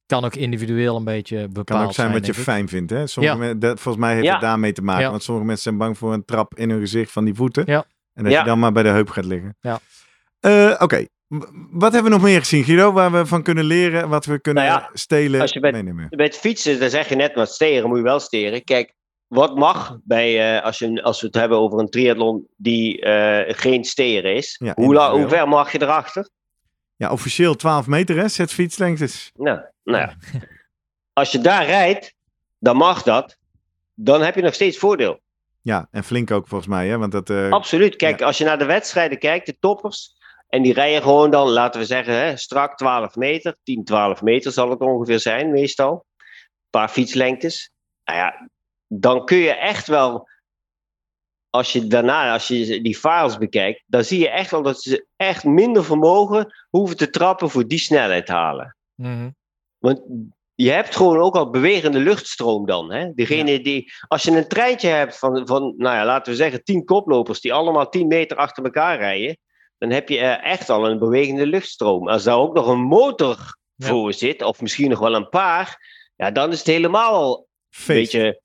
kan ook individueel een beetje bepaald kan ook zijn wat je ik. fijn vindt. Hè? Sommige Ja. men- dat, volgens mij heeft Ja. het daarmee te maken. Ja. Want sommige mensen zijn bang voor een trap in hun gezicht van die voeten. Ja. En dat Ja. je dan maar bij de heup gaat liggen. Ja. Eh, Oké, wat hebben we nog meer gezien, Guido? Waar we van kunnen leren, wat we kunnen Nou ja, stelen, als je bij- meenemen. Bij het fietsen, dan zeg je net wat steren, moet je wel steren. Kijk, wat mag bij, eh, als, je, als we het hebben over een triathlon die eh, geen steren is, Ja, hoe, la- hoe ver mag je erachter? Ja, officieel 12 meter, hè? Zet fietslengtes. Nou, nou ja. Als je daar rijdt, dan mag dat. Dan heb je nog steeds voordeel. Ja, en flink ook volgens mij, hè? Want dat... eh, Absoluut. Kijk, als je naar de wedstrijden kijkt, de toppers. En die rijden gewoon dan, laten we zeggen, hè, strak 12 meter. 10, 12 meter zal het ongeveer zijn, meestal. Een paar fietslengtes. Nou ja, dan kun je echt wel. Als je daarna, als je die files bekijkt, dan zie je echt wel dat ze echt minder vermogen hoeven te trappen voor die snelheid te halen. Mhm. Want je hebt gewoon ook al bewegende luchtstroom dan. Hè? Degene die, als je een treintje hebt van, van, nou ja, laten we zeggen, tien koplopers die allemaal 10 meter achter elkaar rijden, dan heb je echt al een bewegende luchtstroom. Als daar ook nog een motor Ja. voor zit, of misschien nog wel een paar, ja, dan is het helemaal al een beetje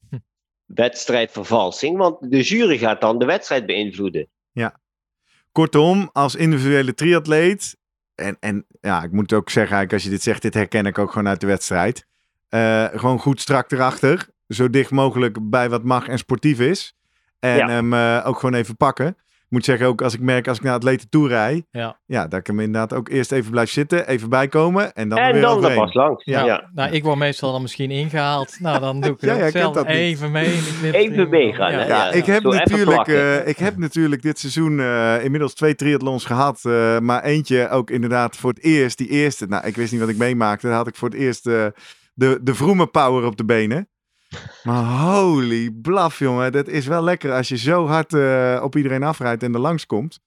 wedstrijdvervalsing, want de jury gaat dan de wedstrijd beïnvloeden. Kortom, als individuele triatleet. En, en ja, ik moet ook zeggen, eigenlijk, als je dit zegt, dit herken ik ook gewoon uit de wedstrijd. Eh, gewoon goed strak erachter. Zo dicht mogelijk bij wat mag en sportief is. En Ja. hem eh, ook gewoon even pakken. Ik moet zeggen, ook als ik merk, als ik naar atleten toe rij. Ja. Ja, dat ik hem inderdaad ook eerst even blijf zitten, even bijkomen. En dan en weer dan overheen. pas langs. Ja. Ja. Nou, ik word meestal dan misschien ingehaald. Nou, dan doe ik Ja, het zelf dat niet. even mee. slipstream. Even meegaan? Ja. Ja, Ja, ik, heb zo natuurlijk, eh, ik heb natuurlijk dit seizoen eh, inmiddels twee triathlons gehad. eh, maar eentje ook inderdaad voor het eerst. Die eerste, nou ik wist niet wat ik meemaakte. Daar had ik voor het eerst de, de vroeme power op de benen. Maar holy blaf jongen. Dat is wel lekker als je zo hard eh, op iedereen afrijdt en er langs komt. Dat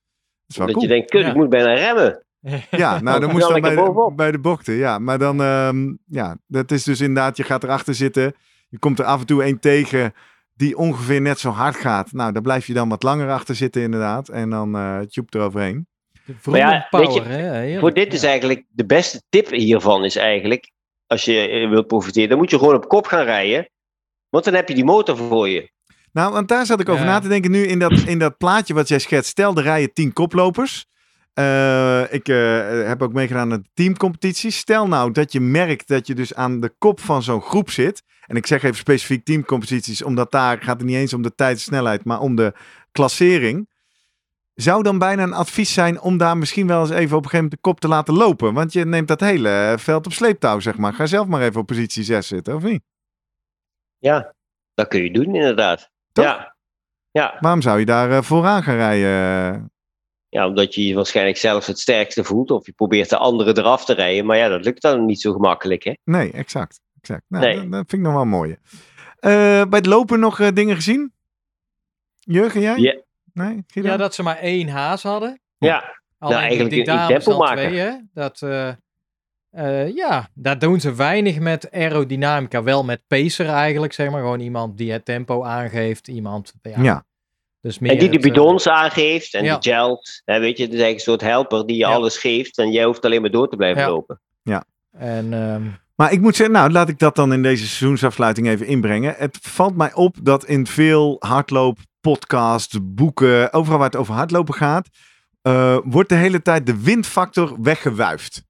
is wel Dat cool. je denkt, kut, Ja. ik moet bijna remmen. Ja, nou dan moest dan bij de, bij de bochten. Ja, maar dan, ehm, ja, dat is dus inderdaad, je gaat erachter zitten. Je komt er af en toe één tegen die ongeveer net zo hard gaat. Nou, daar blijf je dan wat langer achter zitten inderdaad. En dan eh tjoep eroverheen. Maar ja, power, weet je, hè? Heerlijk. Voor dit is eigenlijk de beste tip hiervan is eigenlijk, als je eh, wilt profiteren, dan moet je gewoon op kop gaan rijden. Want dan heb je die motor voor je. Nou, want daar zat ik over Ja. na te denken nu in dat, in dat plaatje wat jij schetst. Stel, er rijden tien koplopers. Eh, ik eh, heb ook meegedaan aan de teamcompetities. Stel nou dat je merkt dat je dus aan de kop van zo'n groep zit. En ik zeg even specifiek teamcompetities, omdat daar gaat het niet eens om de tijd en snelheid, maar om de klassering. zou dan bijna een advies zijn om daar misschien wel eens even op een gegeven moment de kop te laten lopen. Want je neemt dat hele veld op sleeptouw, zeg maar. Ga zelf maar even op positie 6 zitten, of niet? Ja, dat kun je doen inderdaad. Toch? Ja. Ja. Waarom zou je daar eh, vooraan gaan rijden? ja, omdat je je waarschijnlijk zelf het sterkste voelt. Of je probeert de anderen eraf te rijden. Maar ja, dat lukt dan niet zo gemakkelijk. Hè? Nee, exact. exact. Nou, Nee. Dat, dat vind ik nog wel mooi. Eh, bij het lopen nog eh, dingen gezien? Jurgen, jij? Ja. Nee? Ja, dat ze maar één haas hadden. Ja, Alleen eigenlijk die een- een dames al tempomaker. twee, hè. Dat, eh, eh, ja, daar doen ze weinig met aerodynamica. Wel met pacer eigenlijk, zeg maar. Gewoon iemand die het tempo aangeeft. Iemand, ja. Ja. Dus meer en die de het, eh, bidons aangeeft en ja. de gels. Hè, weet je, het is eigenlijk een soort helper die je Ja. alles geeft. En jij hoeft alleen maar door te blijven Ja. lopen. En ehm, Maar ik moet zeggen, nou laat ik dat dan in deze seizoensafsluiting even inbrengen. Het valt mij op dat in veel hardloop, podcasts, boeken, overal waar het over hardlopen gaat, eh, wordt de hele tijd de windfactor weggewuifd.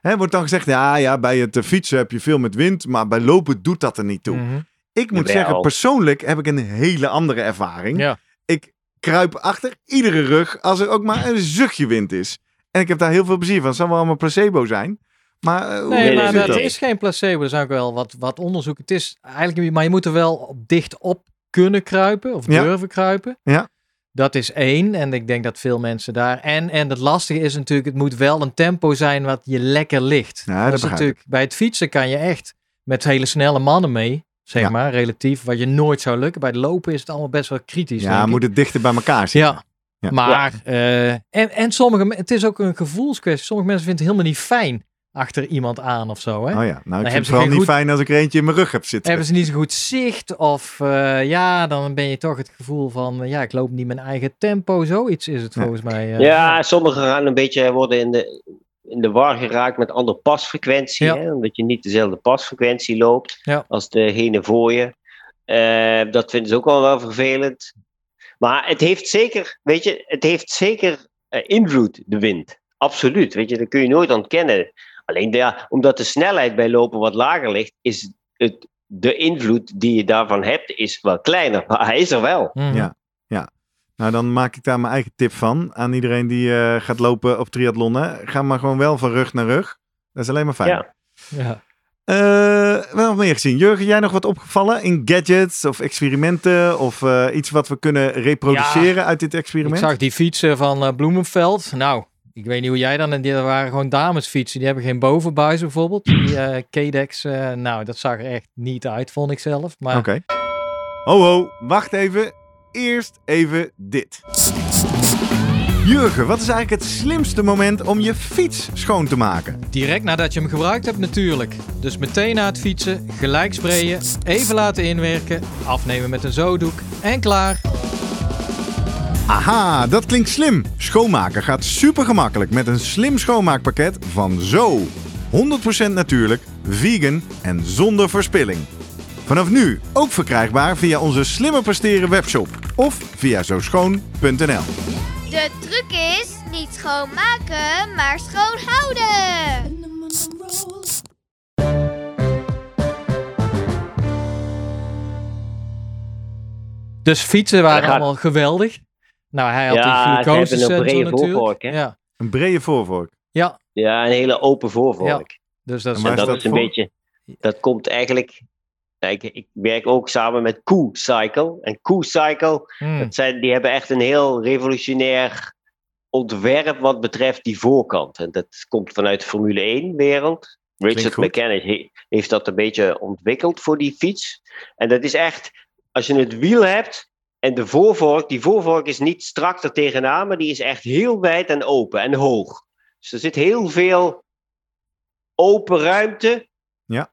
Hè, wordt dan gezegd, ja, ja, bij het eh, fietsen heb je veel met wind, maar bij lopen doet dat er niet toe. mhm. Ik moet Jawel. zeggen, persoonlijk heb ik een hele andere ervaring. Ja. Ik kruip achter iedere rug als er ook maar een zuchtje wind is. En ik heb daar heel veel plezier van. Het zal wel allemaal placebo zijn. Maar eh, hoe Nee, maar dat dat? is geen placebo. Er zijn ook wel wat, wat onderzoek. Het is eigenlijk, maar je moet er wel dicht op kunnen kruipen of Ja. durven kruipen. Ja. Dat is één. En ik denk dat veel mensen daar. En, en het lastige is natuurlijk, het moet wel een tempo zijn wat je lekker ligt. Ja, dat is natuurlijk, bij het fietsen kan je echt met hele snelle mannen mee. Zeg Ja. maar, relatief. Wat je nooit zou lukken. Bij het lopen is het allemaal best wel kritisch. Ja, moet het dichter bij elkaar zitten. Ja. Ja. Maar, eh, en, en sommige, het is ook een gevoelskwestie. Sommige mensen vinden het helemaal niet fijn achter iemand aan of zo. Hè? Oh ja, nou ik vind hebben het vooral niet goed- fijn als ik er eentje in mijn rug heb zitten. Hebben ze niet zo goed zicht? Of eh, ja, dan ben je toch het gevoel van, eh, ja, ik loop niet mijn eigen tempo. Zoiets is het Ja. volgens mij. eh. Ja, sommigen gaan een beetje worden in de, in de war geraakt met andere pasfrequentie. Ja. Hè? Omdat je niet dezelfde pasfrequentie loopt Ja. als degene voor je. Eh, dat vinden ze ook wel wel vervelend. Maar het heeft zeker, weet je, het heeft zeker invloed, de wind. Absoluut, weet je, dat kun je nooit ontkennen. Alleen ja, omdat de snelheid bij lopen wat lager ligt, is het, de invloed die je daarvan hebt, is wel kleiner. Maar hij is er wel. Mhm. Ja. Nou, dan maak ik daar mijn eigen tip van aan iedereen die eh, gaat lopen op triathlonnen. Ga maar gewoon wel van rug naar rug. Dat is alleen maar fijn. Ja. Ja. Eh, wel nog meer gezien. Jurgen, jij nog wat opgevallen in gadgets of experimenten of eh, iets wat we kunnen reproduceren uit dit Ik experiment? zag die fietsen van Bloemenveld. Nou, ik weet niet hoe jij dan. En die waren gewoon damesfietsen. Die hebben geen bovenbuis bijvoorbeeld. Die eh K-Dex. eh, nou, dat zag er echt niet uit, vond ik zelf. Maar Oké. Ho ho, wacht even. Eerst even dit. Jurgen, wat is eigenlijk het slimste moment om je fiets schoon te maken? direct nadat je hem gebruikt hebt natuurlijk. Dus meteen na het fietsen, gelijk sprayen, even laten inwerken, afnemen met een zodoek en klaar. Aha, dat klinkt slim. Schoonmaken gaat super gemakkelijk met een slim schoonmaakpakket van Zo. 100% natuurlijk, vegan en zonder verspilling. Vanaf nu ook verkrijgbaar via onze slimmer presteren webshop of via zooschoon.nl. De truc is niet schoonmaken, maar schoon houden. Dus fietsen waren allemaal geweldig. Nou, hij had Ja, die glucose een sensor brede natuurlijk. voorvork, hè? Ja, Een brede voorvork. ja, Ja, een hele open voorvork. dus dat is... En waar En is dat dat is een voor? beetje, dat komt eigenlijk. Kijk, ik werk ook samen met Q-Cycle. En Q-Cycle, Hmm, dat zijn, die hebben echt een heel revolutionair ontwerp wat betreft die voorkant. En dat komt vanuit de Formule 1-wereld. Richard he- heeft dat een beetje ontwikkeld voor die fiets. En dat is echt, als je het wiel hebt en de voorvork, die voorvork is niet strak er tegenaan, maar die is echt heel wijd en open en hoog. Dus er zit heel veel open ruimte. Ja.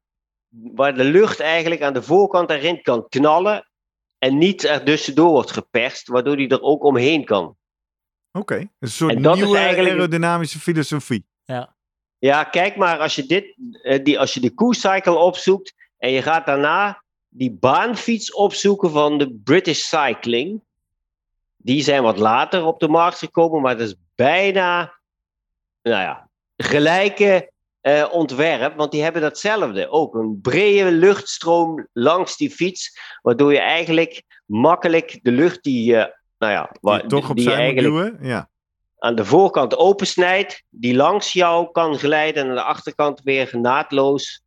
Waar de lucht eigenlijk aan de voorkant erin kan knallen. En niet er tussendoor wordt geperst, waardoor die er ook omheen kan. Oké, een soort En dat is nieuwe eigenlijk- aerodynamische filosofie. Ja, kijk maar, als je, dit, eh, die, als je de Q-cycle opzoekt en je gaat daarna die baanfiets opzoeken van de British Cycling. Die zijn wat later op de markt gekomen, maar dat is bijna, nou ja, gelijke eh, ontwerp, want die hebben datzelfde. Ook een brede luchtstroom langs die fiets, waardoor je eigenlijk makkelijk de lucht die je nou ja, Die toch die eigenlijk duwen. Ja. aan de voorkant opensnijdt, die langs jou kan glijden en aan de achterkant weer naadloos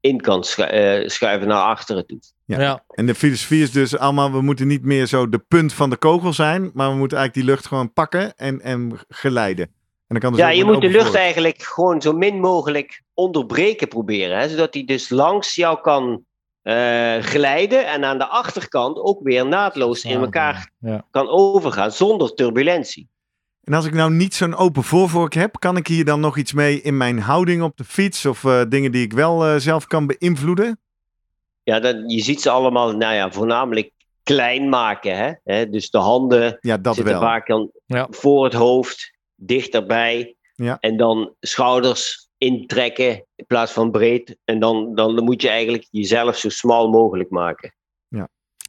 in kan schu- eh, schuiven naar achteren toe. Ja. Ja. En de filosofie is dus allemaal, we moeten niet meer zo de punt van de kogel zijn, maar we moeten eigenlijk die lucht gewoon pakken en, en geleiden. En dan kan dus Ja, je moet de lucht voor- eigenlijk gewoon zo min mogelijk onderbreken proberen. Hè, zodat hij dus langs jou kan eh, glijden en aan de achterkant ook weer naadloos in elkaar Ja. kan overgaan zonder turbulentie. En als ik nou niet zo'n open voorvork heb, kan ik hier dan nog iets mee in mijn houding op de fiets of eh, dingen die ik wel eh, zelf kan beïnvloeden? Ja, dat, je ziet ze allemaal, nou ja, voornamelijk klein maken. Hè? Hè, dus de handen Ja, dat zitten wel. vaak dan Ja. voor het hoofd, dichterbij. Ja. En dan schouders intrekken in plaats van breed. En dan, dan moet je eigenlijk jezelf zo smal mogelijk maken.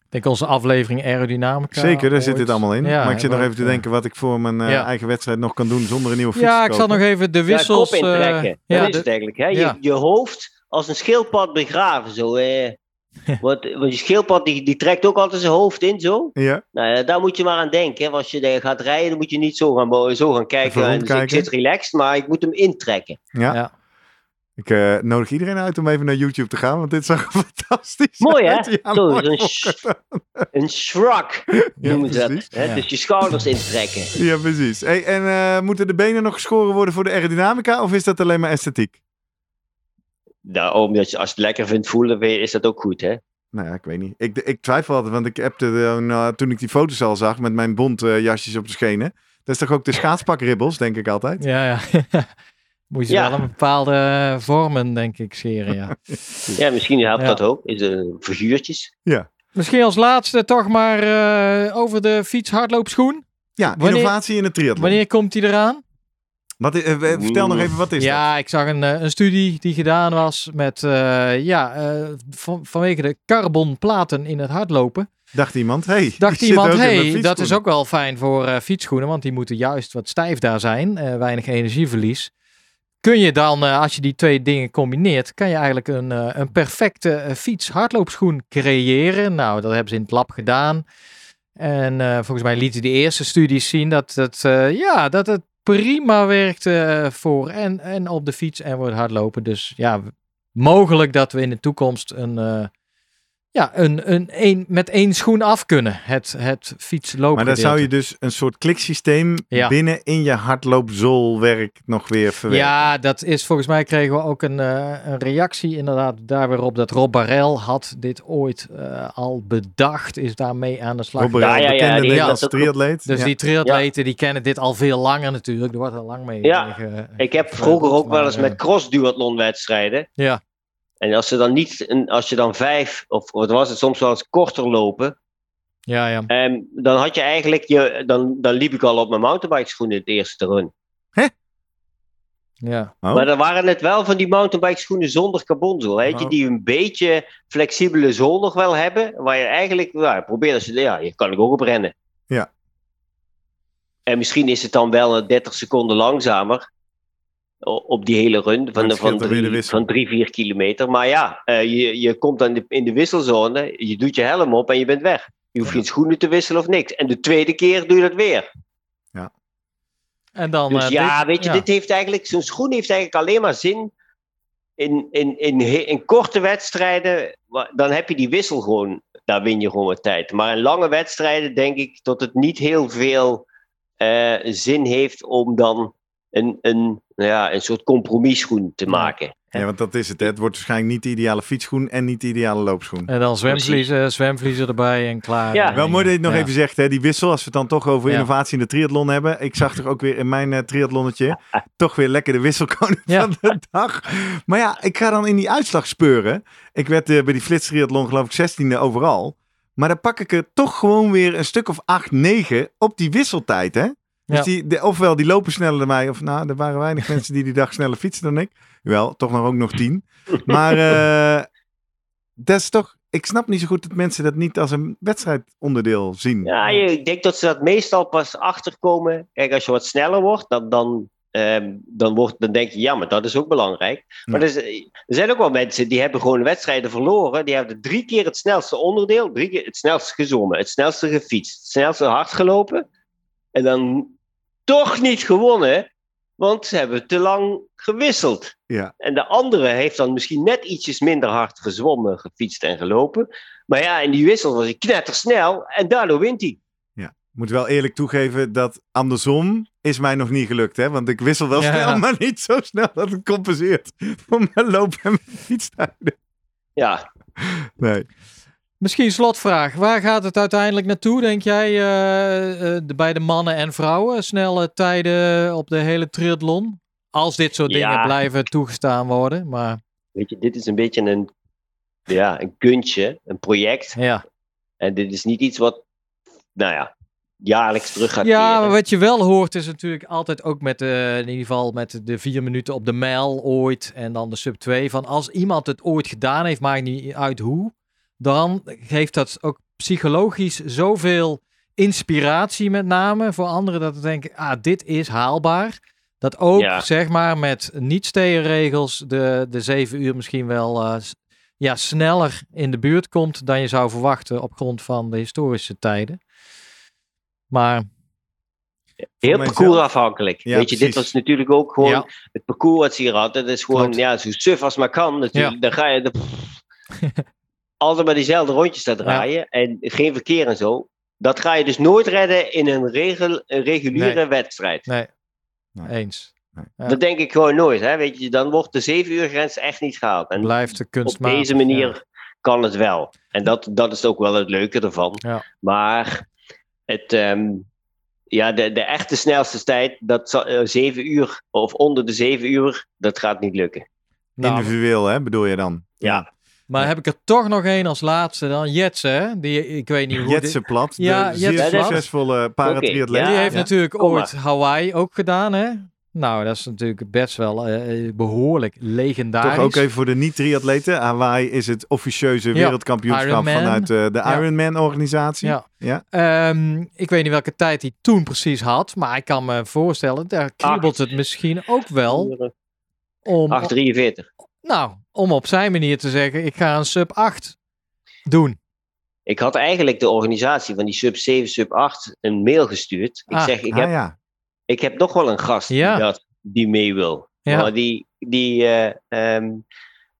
Ik denk onze aflevering aerodynamica. Zeker, daar ooit. zit dit allemaal in. Ja, maar ik zit nog even te ja. denken wat ik voor mijn eh, Ja. eigen wedstrijd nog kan doen zonder een nieuwe fiets Ja, te ik zal nog even de Ja, wissels... kop intrekken. eh, dat ja, is het eigenlijk. Hè? ja. Je, je hoofd als een schildpad begraven. Zo, eh. want, want je schildpad die, die trekt ook altijd zijn hoofd in zo. Ja, Nou ja, daar moet je maar aan denken. hè. Als je daar gaat rijden, dan moet je niet zo gaan, zo gaan kijken. Dus ik zit relaxed, maar ik moet hem intrekken. ja. Ik eh, nodig iedereen uit om even naar YouTube te gaan, want dit zag er fantastisch Mooi hè? uit. Ja, zo, mooi. zo'n sh- een shrug Ja, noemen ze dat. precies. Hè? Ja. Dus je schouders intrekken. Ja, precies. Hey, en eh, moeten de benen nog geschoren worden voor de aerodynamica of is dat alleen maar esthetiek? Nou, omdat je, als je het lekker vindt voelen, is dat ook goed hè? Nou ja, ik weet niet. Ik, ik twijfel altijd, want ik heb toen ik die foto's al zag met mijn bont eh, jasjes op de schenen. Dat is toch ook de schaatspakribbels, denk ik altijd. Ja, ja. Moet je Ja. wel een bepaalde vormen, denk ik, scheren, ja. Ja, misschien helpt Ja. dat ook. Is een figuurtjes. Misschien als laatste toch maar eh, over de fiets-hardloopschoen. Ja, Wanneer- innovatie in het triathlon. Wanneer komt die eraan? Wat, eh, vertel nog even, wat is ja, ik zag een, eh, een studie die gedaan was met, eh, ja, eh, van, vanwege de carbonplaten in het hardlopen. Dacht iemand, hey, Dacht iemand, hey, dat is ook wel fijn voor eh, fietsschoenen, want die moeten juist wat stijf daar zijn, eh, weinig energieverlies. Kun je dan, eh, als je die twee dingen combineert, kan je eigenlijk een, eh, een perfecte eh, fiets-hardloopschoen creëren. Nou, dat hebben ze in het lab gedaan. En volgens mij lieten de eerste studies zien dat het, ja, dat het prima werkt eh, voor en, en op de fiets en voor hardlopen. Dus ja, mogelijk dat we in de toekomst een, ja, een, een, een, met één schoen af kunnen. Het, het fietslopen. Maar dan zou je dus een soort kliksysteem Ja. binnen in je hardloopzoolwerk nog weer verwerken. Ja, dat is volgens mij kregen we ook een, eh, een reactie inderdaad daar weer op dat Rob Barel had dit ooit eh, al bedacht, is daarmee aan de slag. Robert, Ja, ja, ja, die- dat- triatleet. Dus Ja. die triatleten die kennen dit al veel langer natuurlijk. Er wordt al lang mee. Ja, mee ge- Ik heb vroeger ook wel eens eh, met cross-duathlon wedstrijden. Ja, En als ze dan niet, als je dan vijf, of wat was het soms wel eens korter lopen. ja, ja. ehm, dan had je eigenlijk, je, dan, dan liep ik al op mijn mountainbike schoenen het eerste run. ja. Oh. Maar dan waren het wel van die mountainbike schoenen zonder carbonzool. Weet je, Oh. die een beetje flexibele zool nog wel hebben. Waar je eigenlijk, nou, probeer als je, ja, je kan ik ook op rennen. Ja. En misschien is het dan wel een 30 seconden langzamer. Op die hele run van, de, van, drie, van drie, vier kilometer. Maar ja, eh, je, je komt dan in de, wisselzone. Je doet je helm op en je bent weg. Je hoeft geen schoenen te wisselen of niks. En de tweede keer doe je dat weer. En dan. Dus eh, ja, dit- weet je, ja. dit heeft eigenlijk, zo'n schoen heeft eigenlijk alleen maar zin in, in, in, in korte wedstrijden. Dan heb je die wissel gewoon, daar win je gewoon wat tijd. Maar in lange wedstrijden denk ik dat het niet heel veel eh, zin heeft om dan een, een, nou ja, een soort compromisschoen te maken. Ja, want dat is het. Hè. Het wordt waarschijnlijk niet de ideale fietsschoen en niet de ideale loopschoen. En dan zwemvliezen, zwemvliezen erbij en klaar. Ja. Wel mooi dat je het nog Ja. even zegt, hè, die wissel. Als we het dan toch over Ja. innovatie in de triathlon hebben. Ik zag toch ook weer in mijn eh, triathlonnetje toch weer lekker de wisselkoning Ja. van de dag. Maar ja, ik ga dan in die uitslag speuren. Ik werd eh, bij die flitstriathlon geloof ik 16e overal. Maar dan pak ik er toch gewoon weer een stuk of 8, 9 op die wisseltijd, hè? Dus Ja. die, de, ofwel die lopen sneller dan mij, of nou, er waren weinig mensen die die dag sneller fietsen dan ik. Wel, toch nog ook nog tien. Maar eh, dat is toch, ik snap niet zo goed dat mensen dat niet als een wedstrijdonderdeel zien. Ja, je, ik denk dat ze dat meestal pas achterkomen. Kijk, als je wat sneller wordt, dan, dan ehm, dan, wordt, dan denk je, ja, maar dat is ook belangrijk. Maar er, er zijn ook wel mensen die hebben gewoon wedstrijden verloren. Die hebben drie keer het snelste onderdeel, drie keer het snelste gezwommen, het snelste gefietst, het snelste hard gelopen. En dan toch niet gewonnen, want ze hebben te lang gewisseld. Ja. En de andere heeft dan misschien net ietsjes minder hard gezwommen, gefietst en gelopen. Maar ja, in die wissel was hij knettersnel en daardoor wint hij. Ik moet wel eerlijk toegeven dat andersom is mij nog niet gelukt. Hè? Want ik wissel wel Ja. snel, maar niet zo snel dat het compenseert voor mijn loop en mijn fietstijden. Ja, Nee. Misschien slotvraag. Waar gaat het uiteindelijk naartoe, denk jij, eh, eh, bij de mannen en vrouwen? Snelle tijden op de hele triathlon? Als dit soort dingen blijven toegestaan worden. Maar weet je, dit is een beetje een, ja, een kunstje, een project. ja, En dit is niet iets wat, nou ja, jaarlijks terug gaat ja maar wat je wel hoort is natuurlijk altijd ook met de, in ieder geval met de vier minuten op de mijl ooit. En dan de sub 2. Van als iemand het ooit gedaan heeft, maakt niet uit hoe. Dan geeft dat ook psychologisch zoveel inspiratie met name voor anderen. Dat ze denken, ah, dit is haalbaar. Dat ook, Ja. zeg maar, met niet-steerregels de, de zeven uur misschien wel eh, ja, sneller in de buurt komt dan je zou verwachten op grond van de historische tijden. Maar Heel parcoursafhankelijk. Ja, weet je, dit was natuurlijk ook gewoon ja, het parcours wat ze hier hadden. Dat is gewoon Klopt. ja, zo suf als maar kan natuurlijk. Dan ga je de, altijd maar diezelfde rondjes te draaien en geen verkeer en zo. Dat ga je dus nooit redden in een, regel, een reguliere Nee. wedstrijd. nee, Nee. eens. Ja. Dat denk ik gewoon nooit. Hè? Weet je, dan wordt de 7 uur grens echt niet gehaald. En Blijft de op kunstmatig. deze manier ja. kan het wel. En dat, dat is ook wel het leuke ervan. Ja. Maar het, ehm, ja, de, de echte snelste tijd, dat zal, 7 uur of onder de 7 uur, dat gaat niet lukken. Nou, Individueel, hè, bedoel je dan? Ja. Maar heb ik er toch nog één als laatste dan. Jetse, hè? Die, ik weet niet hoe... Jetse Plat, Ja, de Jetse zeer Plat. succesvolle paratriatleet. die Ja, heeft ja. natuurlijk Kom ooit Hawaii ook gedaan, hè? Nou, dat is natuurlijk best wel eh, behoorlijk legendarisch. Toch ook even voor de niet-triatleten. Hawaii is het officieuze wereldkampioenschap vanuit eh, de Ja. Ironman-organisatie. Ja. Ja. Ehm, ik weet niet welke tijd hij toen precies had, maar ik kan me voorstellen, daar kriebelt het misschien ook wel om, 843. nou, om op zijn manier te zeggen, ik ga een sub 8 doen. Ik had eigenlijk de organisatie van die sub 7, sub 8 een mail gestuurd. Ik Ah. zeg, ik Ah, heb, ja. ik heb nog wel een gast Ja. die, dat, die mee wil. Ja. Maar, die, die, eh, ehm,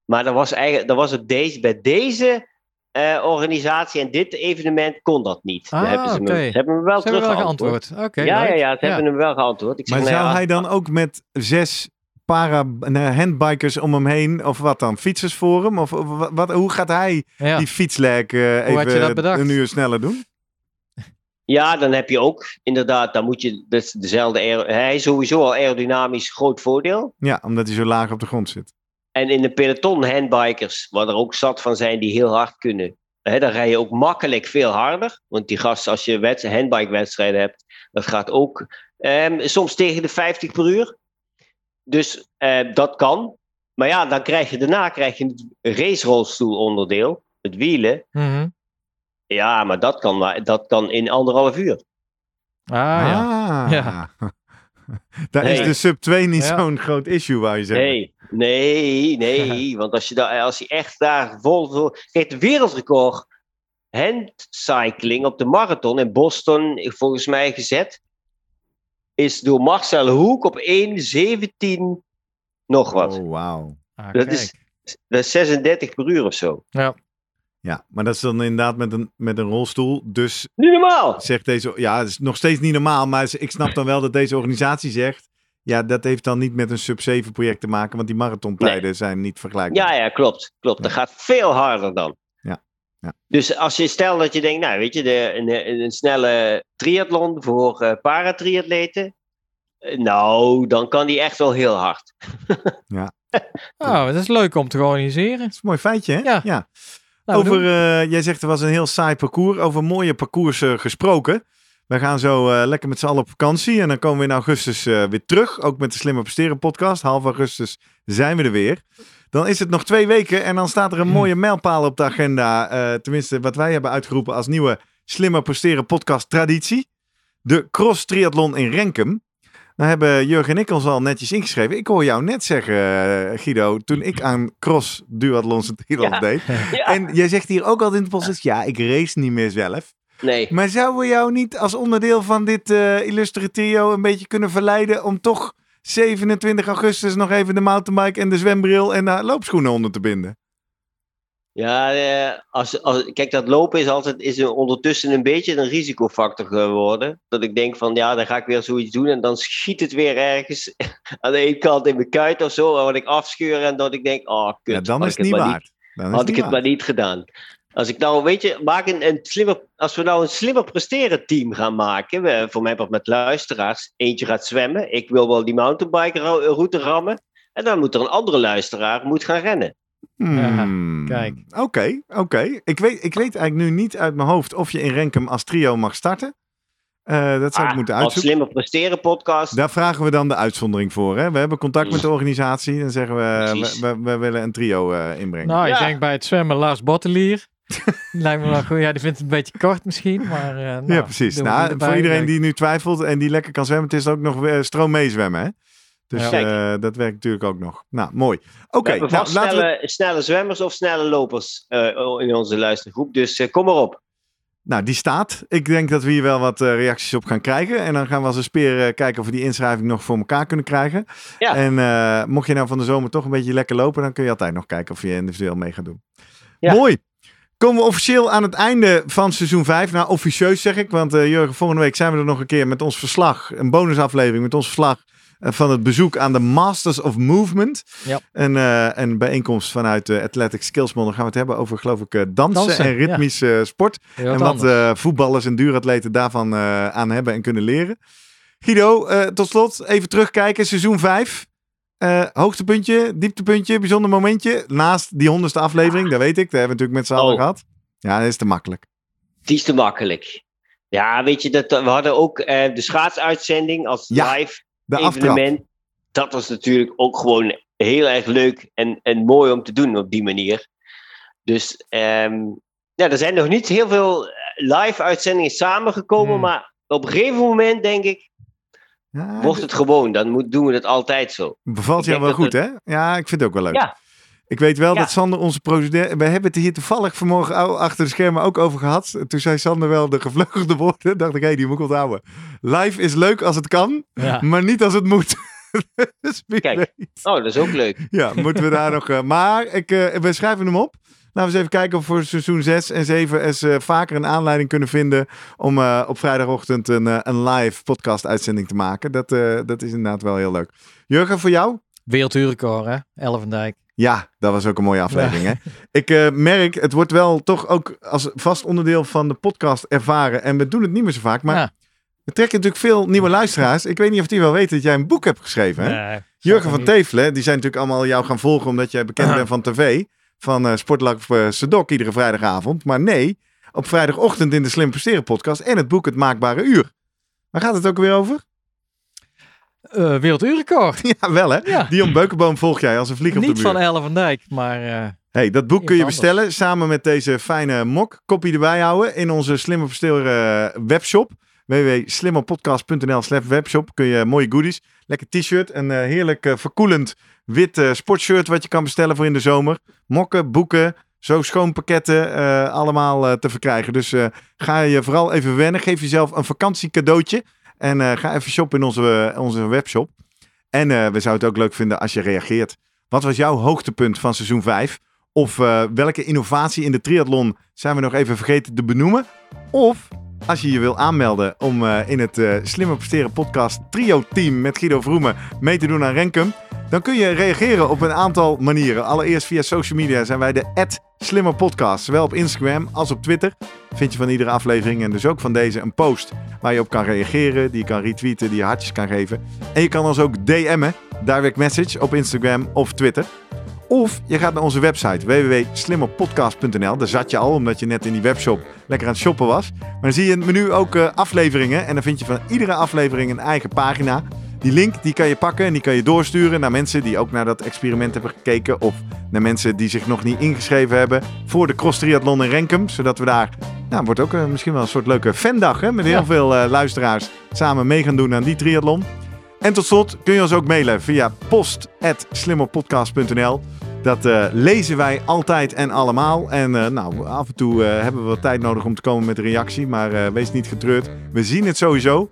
maar dat was, eigenlijk, dat was op deze, bij deze eh, organisatie en dit evenement kon dat niet. Ah, Daar hebben ze, me, ze hebben me wel Ze hebben wel teruggeantwoord. geantwoord. Oké, ja, ja, ze hebben hem wel geantwoord. Ik zeg, Maar nou zou ja, hij dan ook met zes para eh, handbikers om hem heen, of wat dan? Fietsers voor hem? Of, of wat, hoe gaat hij Ja. die fietslek eh, even een uur sneller doen? Ja, dan heb je ook inderdaad, dan moet je dus dezelfde. aer- Hij is sowieso al aerodynamisch groot voordeel. Ja, omdat hij zo laag op de grond zit. En in de peloton handbikers, waar er ook zat van zijn die heel hard kunnen. Hè, dan rij je ook makkelijk veel harder. Want die gasten, als je wed- handbike-wedstrijden hebt, dat gaat ook ehm, soms tegen de 50 per uur. Dus eh, dat kan. Maar ja, dan krijg je daarna krijg je het racerolstoel onderdeel, het wielen. Mhm. Ja, maar dat kan, maar dat kan in anderhalf uur. Ah ja. Ah. Ja. Daar is de sub 2 niet Ja. zo'n groot issue, wou je zeggen. Nee, nee, nee. want als je, daar, als je echt daar vol, vol... Kijk, de wereldrecord handcycling op de marathon in Boston, volgens mij gezet, is door Marcel Hoek op 1,17 nog wat. Oh, wauw. Ah, Dat is- Dat is 36 per uur of zo. Ja, maar dat is dan inderdaad met een, met een rolstoel. Dus Niet normaal! zegt deze... Ja, het is nog steeds niet normaal. Maar ik snap dan wel dat deze organisatie zegt... Ja, dat heeft dan niet met een sub 7 project te maken. Want die marathontijden zijn niet vergelijkbaar. Ja, ja, klopt. klopt. Dat gaat veel harder dan. Ja, ja. Dus als je stel dat je denkt, nou weet je, de, een, een snelle triathlon voor eh paratriatleten. eh, Nou, dan kan die echt wel heel hard. Oh, dat is leuk om te organiseren. Dat is een mooi feitje, hè? Ja. Nou, Over, eh, jij zegt er was een heel saai parcours. Over mooie parcours gesproken. We gaan zo eh, lekker met z'n allen op vakantie. En dan komen we in augustus eh, weer terug. Ook met de Slimmer Presteren podcast. Half augustus zijn we er weer. Dan is het nog twee weken. En dan staat er een mooie mijlpaal op de agenda. eh, tenminste, wat wij hebben uitgeroepen als nieuwe Slimmer Presteren podcast traditie. De Cross Triathlon in Renkum. Nou hebben Jurgen en ik ons al netjes ingeschreven. Ik hoor jou net zeggen, Guido, toen ik aan cross duathlons en triathlons Ja. deed. Ja. En jij zegt hier ook altijd in de podcast, ja, ik race niet meer zelf. Nee. Maar zouden we jou niet als onderdeel van dit eh illustre trio een beetje kunnen verleiden om toch 27 augustus nog even de mountainbike en de zwembril en de loopschoenen onder te binden? Ja, eh, als, als, kijk, dat lopen is altijd is er ondertussen een beetje een risicofactor geworden. Dat ik denk van, ja, dan ga ik weer zoiets doen en dan schiet het weer ergens aan de ene kant in mijn kuit of zo. Wat ik afscheur en dat ik denk, oh, kut. ja, dan is het niet waard. Dan had ik het maar niet gedaan. Als ik nou, weet je, maak een, een slimmer, als we nou een slimmer presteren team gaan maken, we, voor mij wat met luisteraars, eentje gaat zwemmen, ik wil wel die mountainbike ro- route rammen, en dan moet er een andere luisteraar moet gaan rennen. Hmm. kijk. Oké, oké. Ik, weet, ik weet eigenlijk nu niet uit mijn hoofd of je in Renkum als trio mag starten. Eh, dat zou ik Ah, moeten als uitzoeken. slimmer presteren podcast, Daar vragen we dan de uitzondering voor. Hè? We hebben contact met de organisatie. Dan zeggen we, we, we, we willen een trio eh, inbrengen. Nou, ik Ja. denk bij het zwemmen Lars Bottelier. Lijkt me wel goed. Ja, die vindt het een beetje kort misschien, maar... eh, nou, ja, precies. Nou, voor iedereen die nu twijfelt en die lekker kan zwemmen, het is ook nog weer stroom meezwemmen. Hè? Dus Ja. Eh, dat werkt natuurlijk ook nog. Nou, mooi. Oké, we hebben nou, vast laten we... snelle, snelle zwemmers of snelle lopers eh, in onze luistergroep, dus eh, kom maar op. Nou, die staat. Ik denk dat we hier wel wat eh, reacties op gaan krijgen. En dan gaan we als een speer eh, kijken of we die inschrijving nog voor elkaar kunnen krijgen. Ja. En eh, mocht je nou van de zomer toch een beetje lekker lopen, dan kun je altijd nog kijken of je individueel mee gaat doen. Ja. Mooi. Komen we officieel aan het einde van seizoen 5. Nou, officieus zeg ik, want eh, Jurgen, volgende week zijn we er nog een keer met ons verslag. Een bonusaflevering met ons verslag eh, van het bezoek aan de Masters of Movement. Ja. Een, eh, een bijeenkomst vanuit de Athletic Skills. Dan gaan we het hebben over, geloof ik, dansen, Dansen, en ritmische sport. Heel En wat voetballers en duuratleten daarvan aan hebben en kunnen leren. Guido, tot slot even terugkijken. Seizoen 5. Eh, hoogtepuntje, dieptepuntje, bijzonder momentje. Naast die honderdste aflevering, dat weet ik. Dat hebben we natuurlijk met z'n allen Oh. gehad. Ja, dat is te makkelijk. Die is te makkelijk. Ja, weet je, dat, we hadden ook eh, de schaatsuitzending als Ja, live aftrap. evenement. Dat was natuurlijk ook gewoon heel erg leuk en, en mooi om te doen op die manier. Dus ehm, ja, er zijn nog niet heel veel eh, live uitzendingen samengekomen, Hmm. maar op een gegeven moment denk ik, Ja, wordt het gewoon. Dan moet, doen we het altijd zo. Bevalt jou wel goed, hè? Ja, ik vind het ook wel leuk. Ja. Ik weet wel Ja. dat Sander, onze procedure... We hebben het er hier toevallig vanmorgen achter de schermen ook over gehad. Toen zei Sander wel de gevleugelde woorden. dacht ik, hé, die moet ik onthouden. Live is leuk als het kan, Ja. maar niet als het moet. dus Kijk. weet. Oh, dat is ook leuk. Ja, moeten we daar nog... eh, maar ik, eh, we schrijven hem op. Laten we eens even kijken of we voor seizoen 6 en 7 eens eh, vaker een aanleiding kunnen vinden om eh, op vrijdagochtend een, eh, een live podcast uitzending te maken. Dat, dat is inderdaad wel heel leuk. Jurgen, voor jou? Werelduurrecord, hè? Elfendijk. Ja, dat was ook een mooie aflevering. Hè? Ik merk, het wordt wel toch ook als vast onderdeel van de podcast ervaren. En we doen het niet meer zo vaak, maar Ja. we trekken natuurlijk veel nieuwe luisteraars. Ik weet niet of die wel weten dat jij een boek hebt geschreven. Hè? Nee, Jurgen van. Tevelen, die zijn natuurlijk allemaal jou gaan volgen omdat jij bekend bent van tv. Van eh Sportlab uh, Sedok iedere vrijdagavond. Maar nee, op vrijdagochtend in de Slim Presteren podcast en het boek Het Maakbare Uur. Waar gaat het ook weer over? Eh, werelduurrecord. Ja, wel hè? Ja. Dion Beukenboom volg jij als een vlieg op de Niet muur. van Elfendijk, maar eh, Hey, dat boek kun je bestellen samen met deze fijne mok. Kopie erbij houden in onze Slimme eh, webshop. www.slimmerpodcast.nl slash webshop kun je mooie goodies. Lekker t-shirt, een eh, heerlijk eh, verkoelend wit eh, sportshirt wat je kan bestellen voor in de zomer. Mokken, boeken, zo schoon pakketten, allemaal te verkrijgen. Dus ga je vooral even wennen. Geef jezelf een vakantiecadeautje. En ga even shoppen in onze, onze webshop. En we zouden het ook leuk vinden als je reageert. Wat was jouw hoogtepunt van seizoen 5? Of welke innovatie in de triathlon zijn we nog even vergeten te benoemen? Of als je je wil aanmelden om eh, in het eh Slimmer Presteren podcast trio team met Guido Vroemen mee te doen aan Renkum. Dan kun je reageren op een aantal manieren. Allereerst via social media zijn wij de Slimmer Podcast. Zowel op Instagram als op Twitter. Vind je van iedere aflevering en dus ook van deze een post waar je op kan reageren, die je kan retweeten, die je hartjes kan geven. En je kan ons ook DM'en, direct message op Instagram of Twitter. Of je gaat naar onze website www.slimmerpodcast.nl. Daar zat je al, omdat je net in die webshop lekker aan het shoppen was. Maar dan zie je in het menu ook eh, afleveringen. En dan vind je van iedere aflevering een eigen pagina. Die link die kan je pakken en die kan je doorsturen naar mensen die ook naar dat experiment hebben gekeken. Of naar mensen die zich nog niet ingeschreven hebben voor de Cross Triathlon in Renkum. Zodat we daar, nou wordt ook eh, misschien wel een soort leuke fandag hè, met heel Ja. veel eh, luisteraars samen mee gaan doen aan die triathlon. En tot slot kun je ons ook mailen via post.slimmerpodcast.nl. Dat eh, lezen wij altijd en allemaal. En eh, nou, af en toe eh, hebben we wat tijd nodig om te komen met een reactie. Maar wees niet getreurd. We zien het sowieso.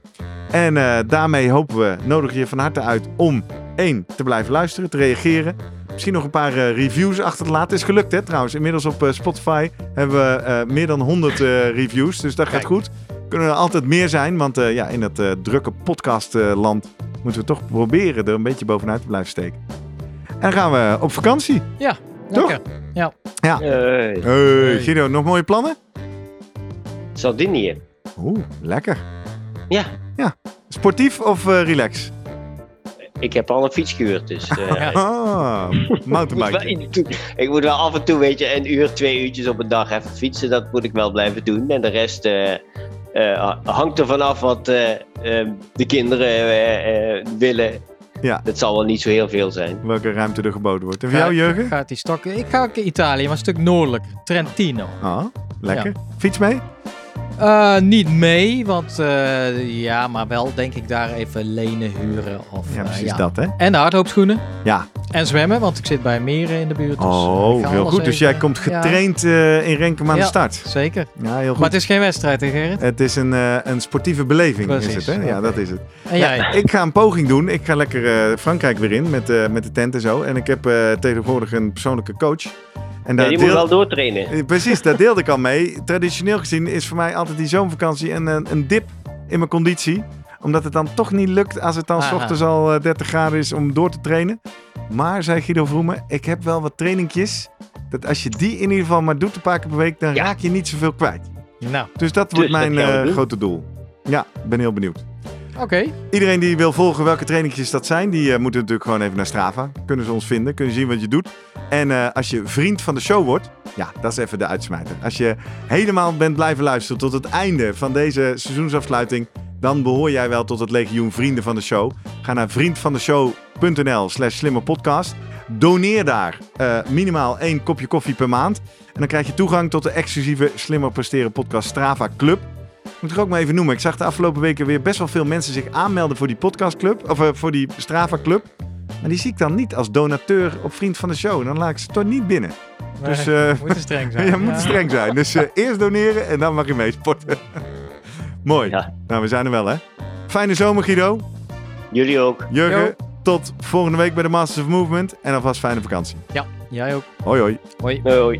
En daarmee hopen we, nodig je van harte uit om één te blijven luisteren, te reageren. Misschien nog een paar reviews achter te laten. Is gelukt hè trouwens. Inmiddels op Spotify hebben we meer dan 100 eh, reviews. Dus dat gaat goed. Kunnen er altijd meer zijn. Want ja, in dat drukke podcastland moeten we toch proberen er een beetje bovenuit te blijven steken. En dan gaan we op vakantie. Toch? Lekker. Eh, Hey, Hey. Guido, nog mooie plannen? Sardinië. Oeh, lekker. Ja, Sportief of eh, relax? ik heb al een fiets gehuurd, dus... eh, Ah, ik, moet wel mountainbike. ik moet wel af en toe, weet je, een uur, twee uurtjes op een dag even fietsen. Dat moet ik wel blijven doen. En de rest eh, hangt er vanaf wat de kinderen willen. Ja. Dat zal wel niet zo heel veel zijn. Welke ruimte er geboden wordt. En voor jou, Jurgen? Gaat die stokken? Ik ga ook in Italië, maar een stuk noordelijker. Trentino. Ah, lekker. Fiets mee? Eh, niet mee, want eh, ja, maar wel denk ik daar even lenen, huren. Of, Ja, eh, precies ja. dat, hè? En de hardloopschoenen. Ja. En zwemmen, want ik zit bij meren in de buurt. Dus Oh, heel goed. Dus jij komt getraind in Renkum aan de start. zeker. Ja, heel goed. Maar het is geen wedstrijd, hè Gerrit? Het is een, een sportieve beleving, is Precies, het, hè? Ja, dat is het. En jij? Ik ga een poging doen. Ik ga lekker Frankrijk weer in met, met de tent en zo. En ik heb tegenwoordig een persoonlijke coach. En Ja, daar die moet deel- wel doortrainen. Eh, Precies, daar deelde ik al mee. Traditioneel gezien is voor mij altijd die zomervakantie een, een, een dip in mijn conditie. Omdat het dan toch niet lukt als het dan s Aha. ochtends al eh, 30 graden is om door te trainen. Maar, zei Guido Vroemen, ik heb wel wat trainingjes. Dat als je die in ieder geval maar doet een paar keer per week, dan Ja. raak je niet zoveel kwijt. Nou, Dus dat wordt dat mijn eh, grote doel. Ja, ik ben heel benieuwd. Oké. Iedereen die wil volgen welke trainingjes dat zijn, die eh, moeten natuurlijk gewoon even naar Strava. Kunnen ze ons vinden, kunnen zien wat je doet. En eh, als je vriend van de show wordt, ja, dat is even de uitsmijter. Als je helemaal bent blijven luisteren tot het einde van deze seizoensafsluiting, dan behoor jij wel tot het legioen vrienden van de show. Ga naar vriendvandeshow.nl slash slimmerpodcast. Doneer daar eh, minimaal één kopje koffie per maand. En dan krijg je toegang tot de exclusieve Slimmer Presteren podcast Strava Club. Moet ik ook maar even noemen. Ik zag de afgelopen weken weer best wel veel mensen zich aanmelden voor die podcastclub. Of eh, voor die Strava Club. Maar die zie ik dan niet als donateur op Vriend van de Show. Dan laat ik ze toch niet binnen. Dus, Nee, eh, we moeten streng zijn. Je moet streng zijn. Dus eh, eerst doneren en dan mag je meesporten. Mooi. Ja. Nou, we zijn er wel hè. Fijne zomer Guido. Jullie ook. Jurgen, tot volgende week bij de Masters of Movement. En alvast fijne vakantie. Ja, jij ook. Hoi hoi. Hoi. Hoi.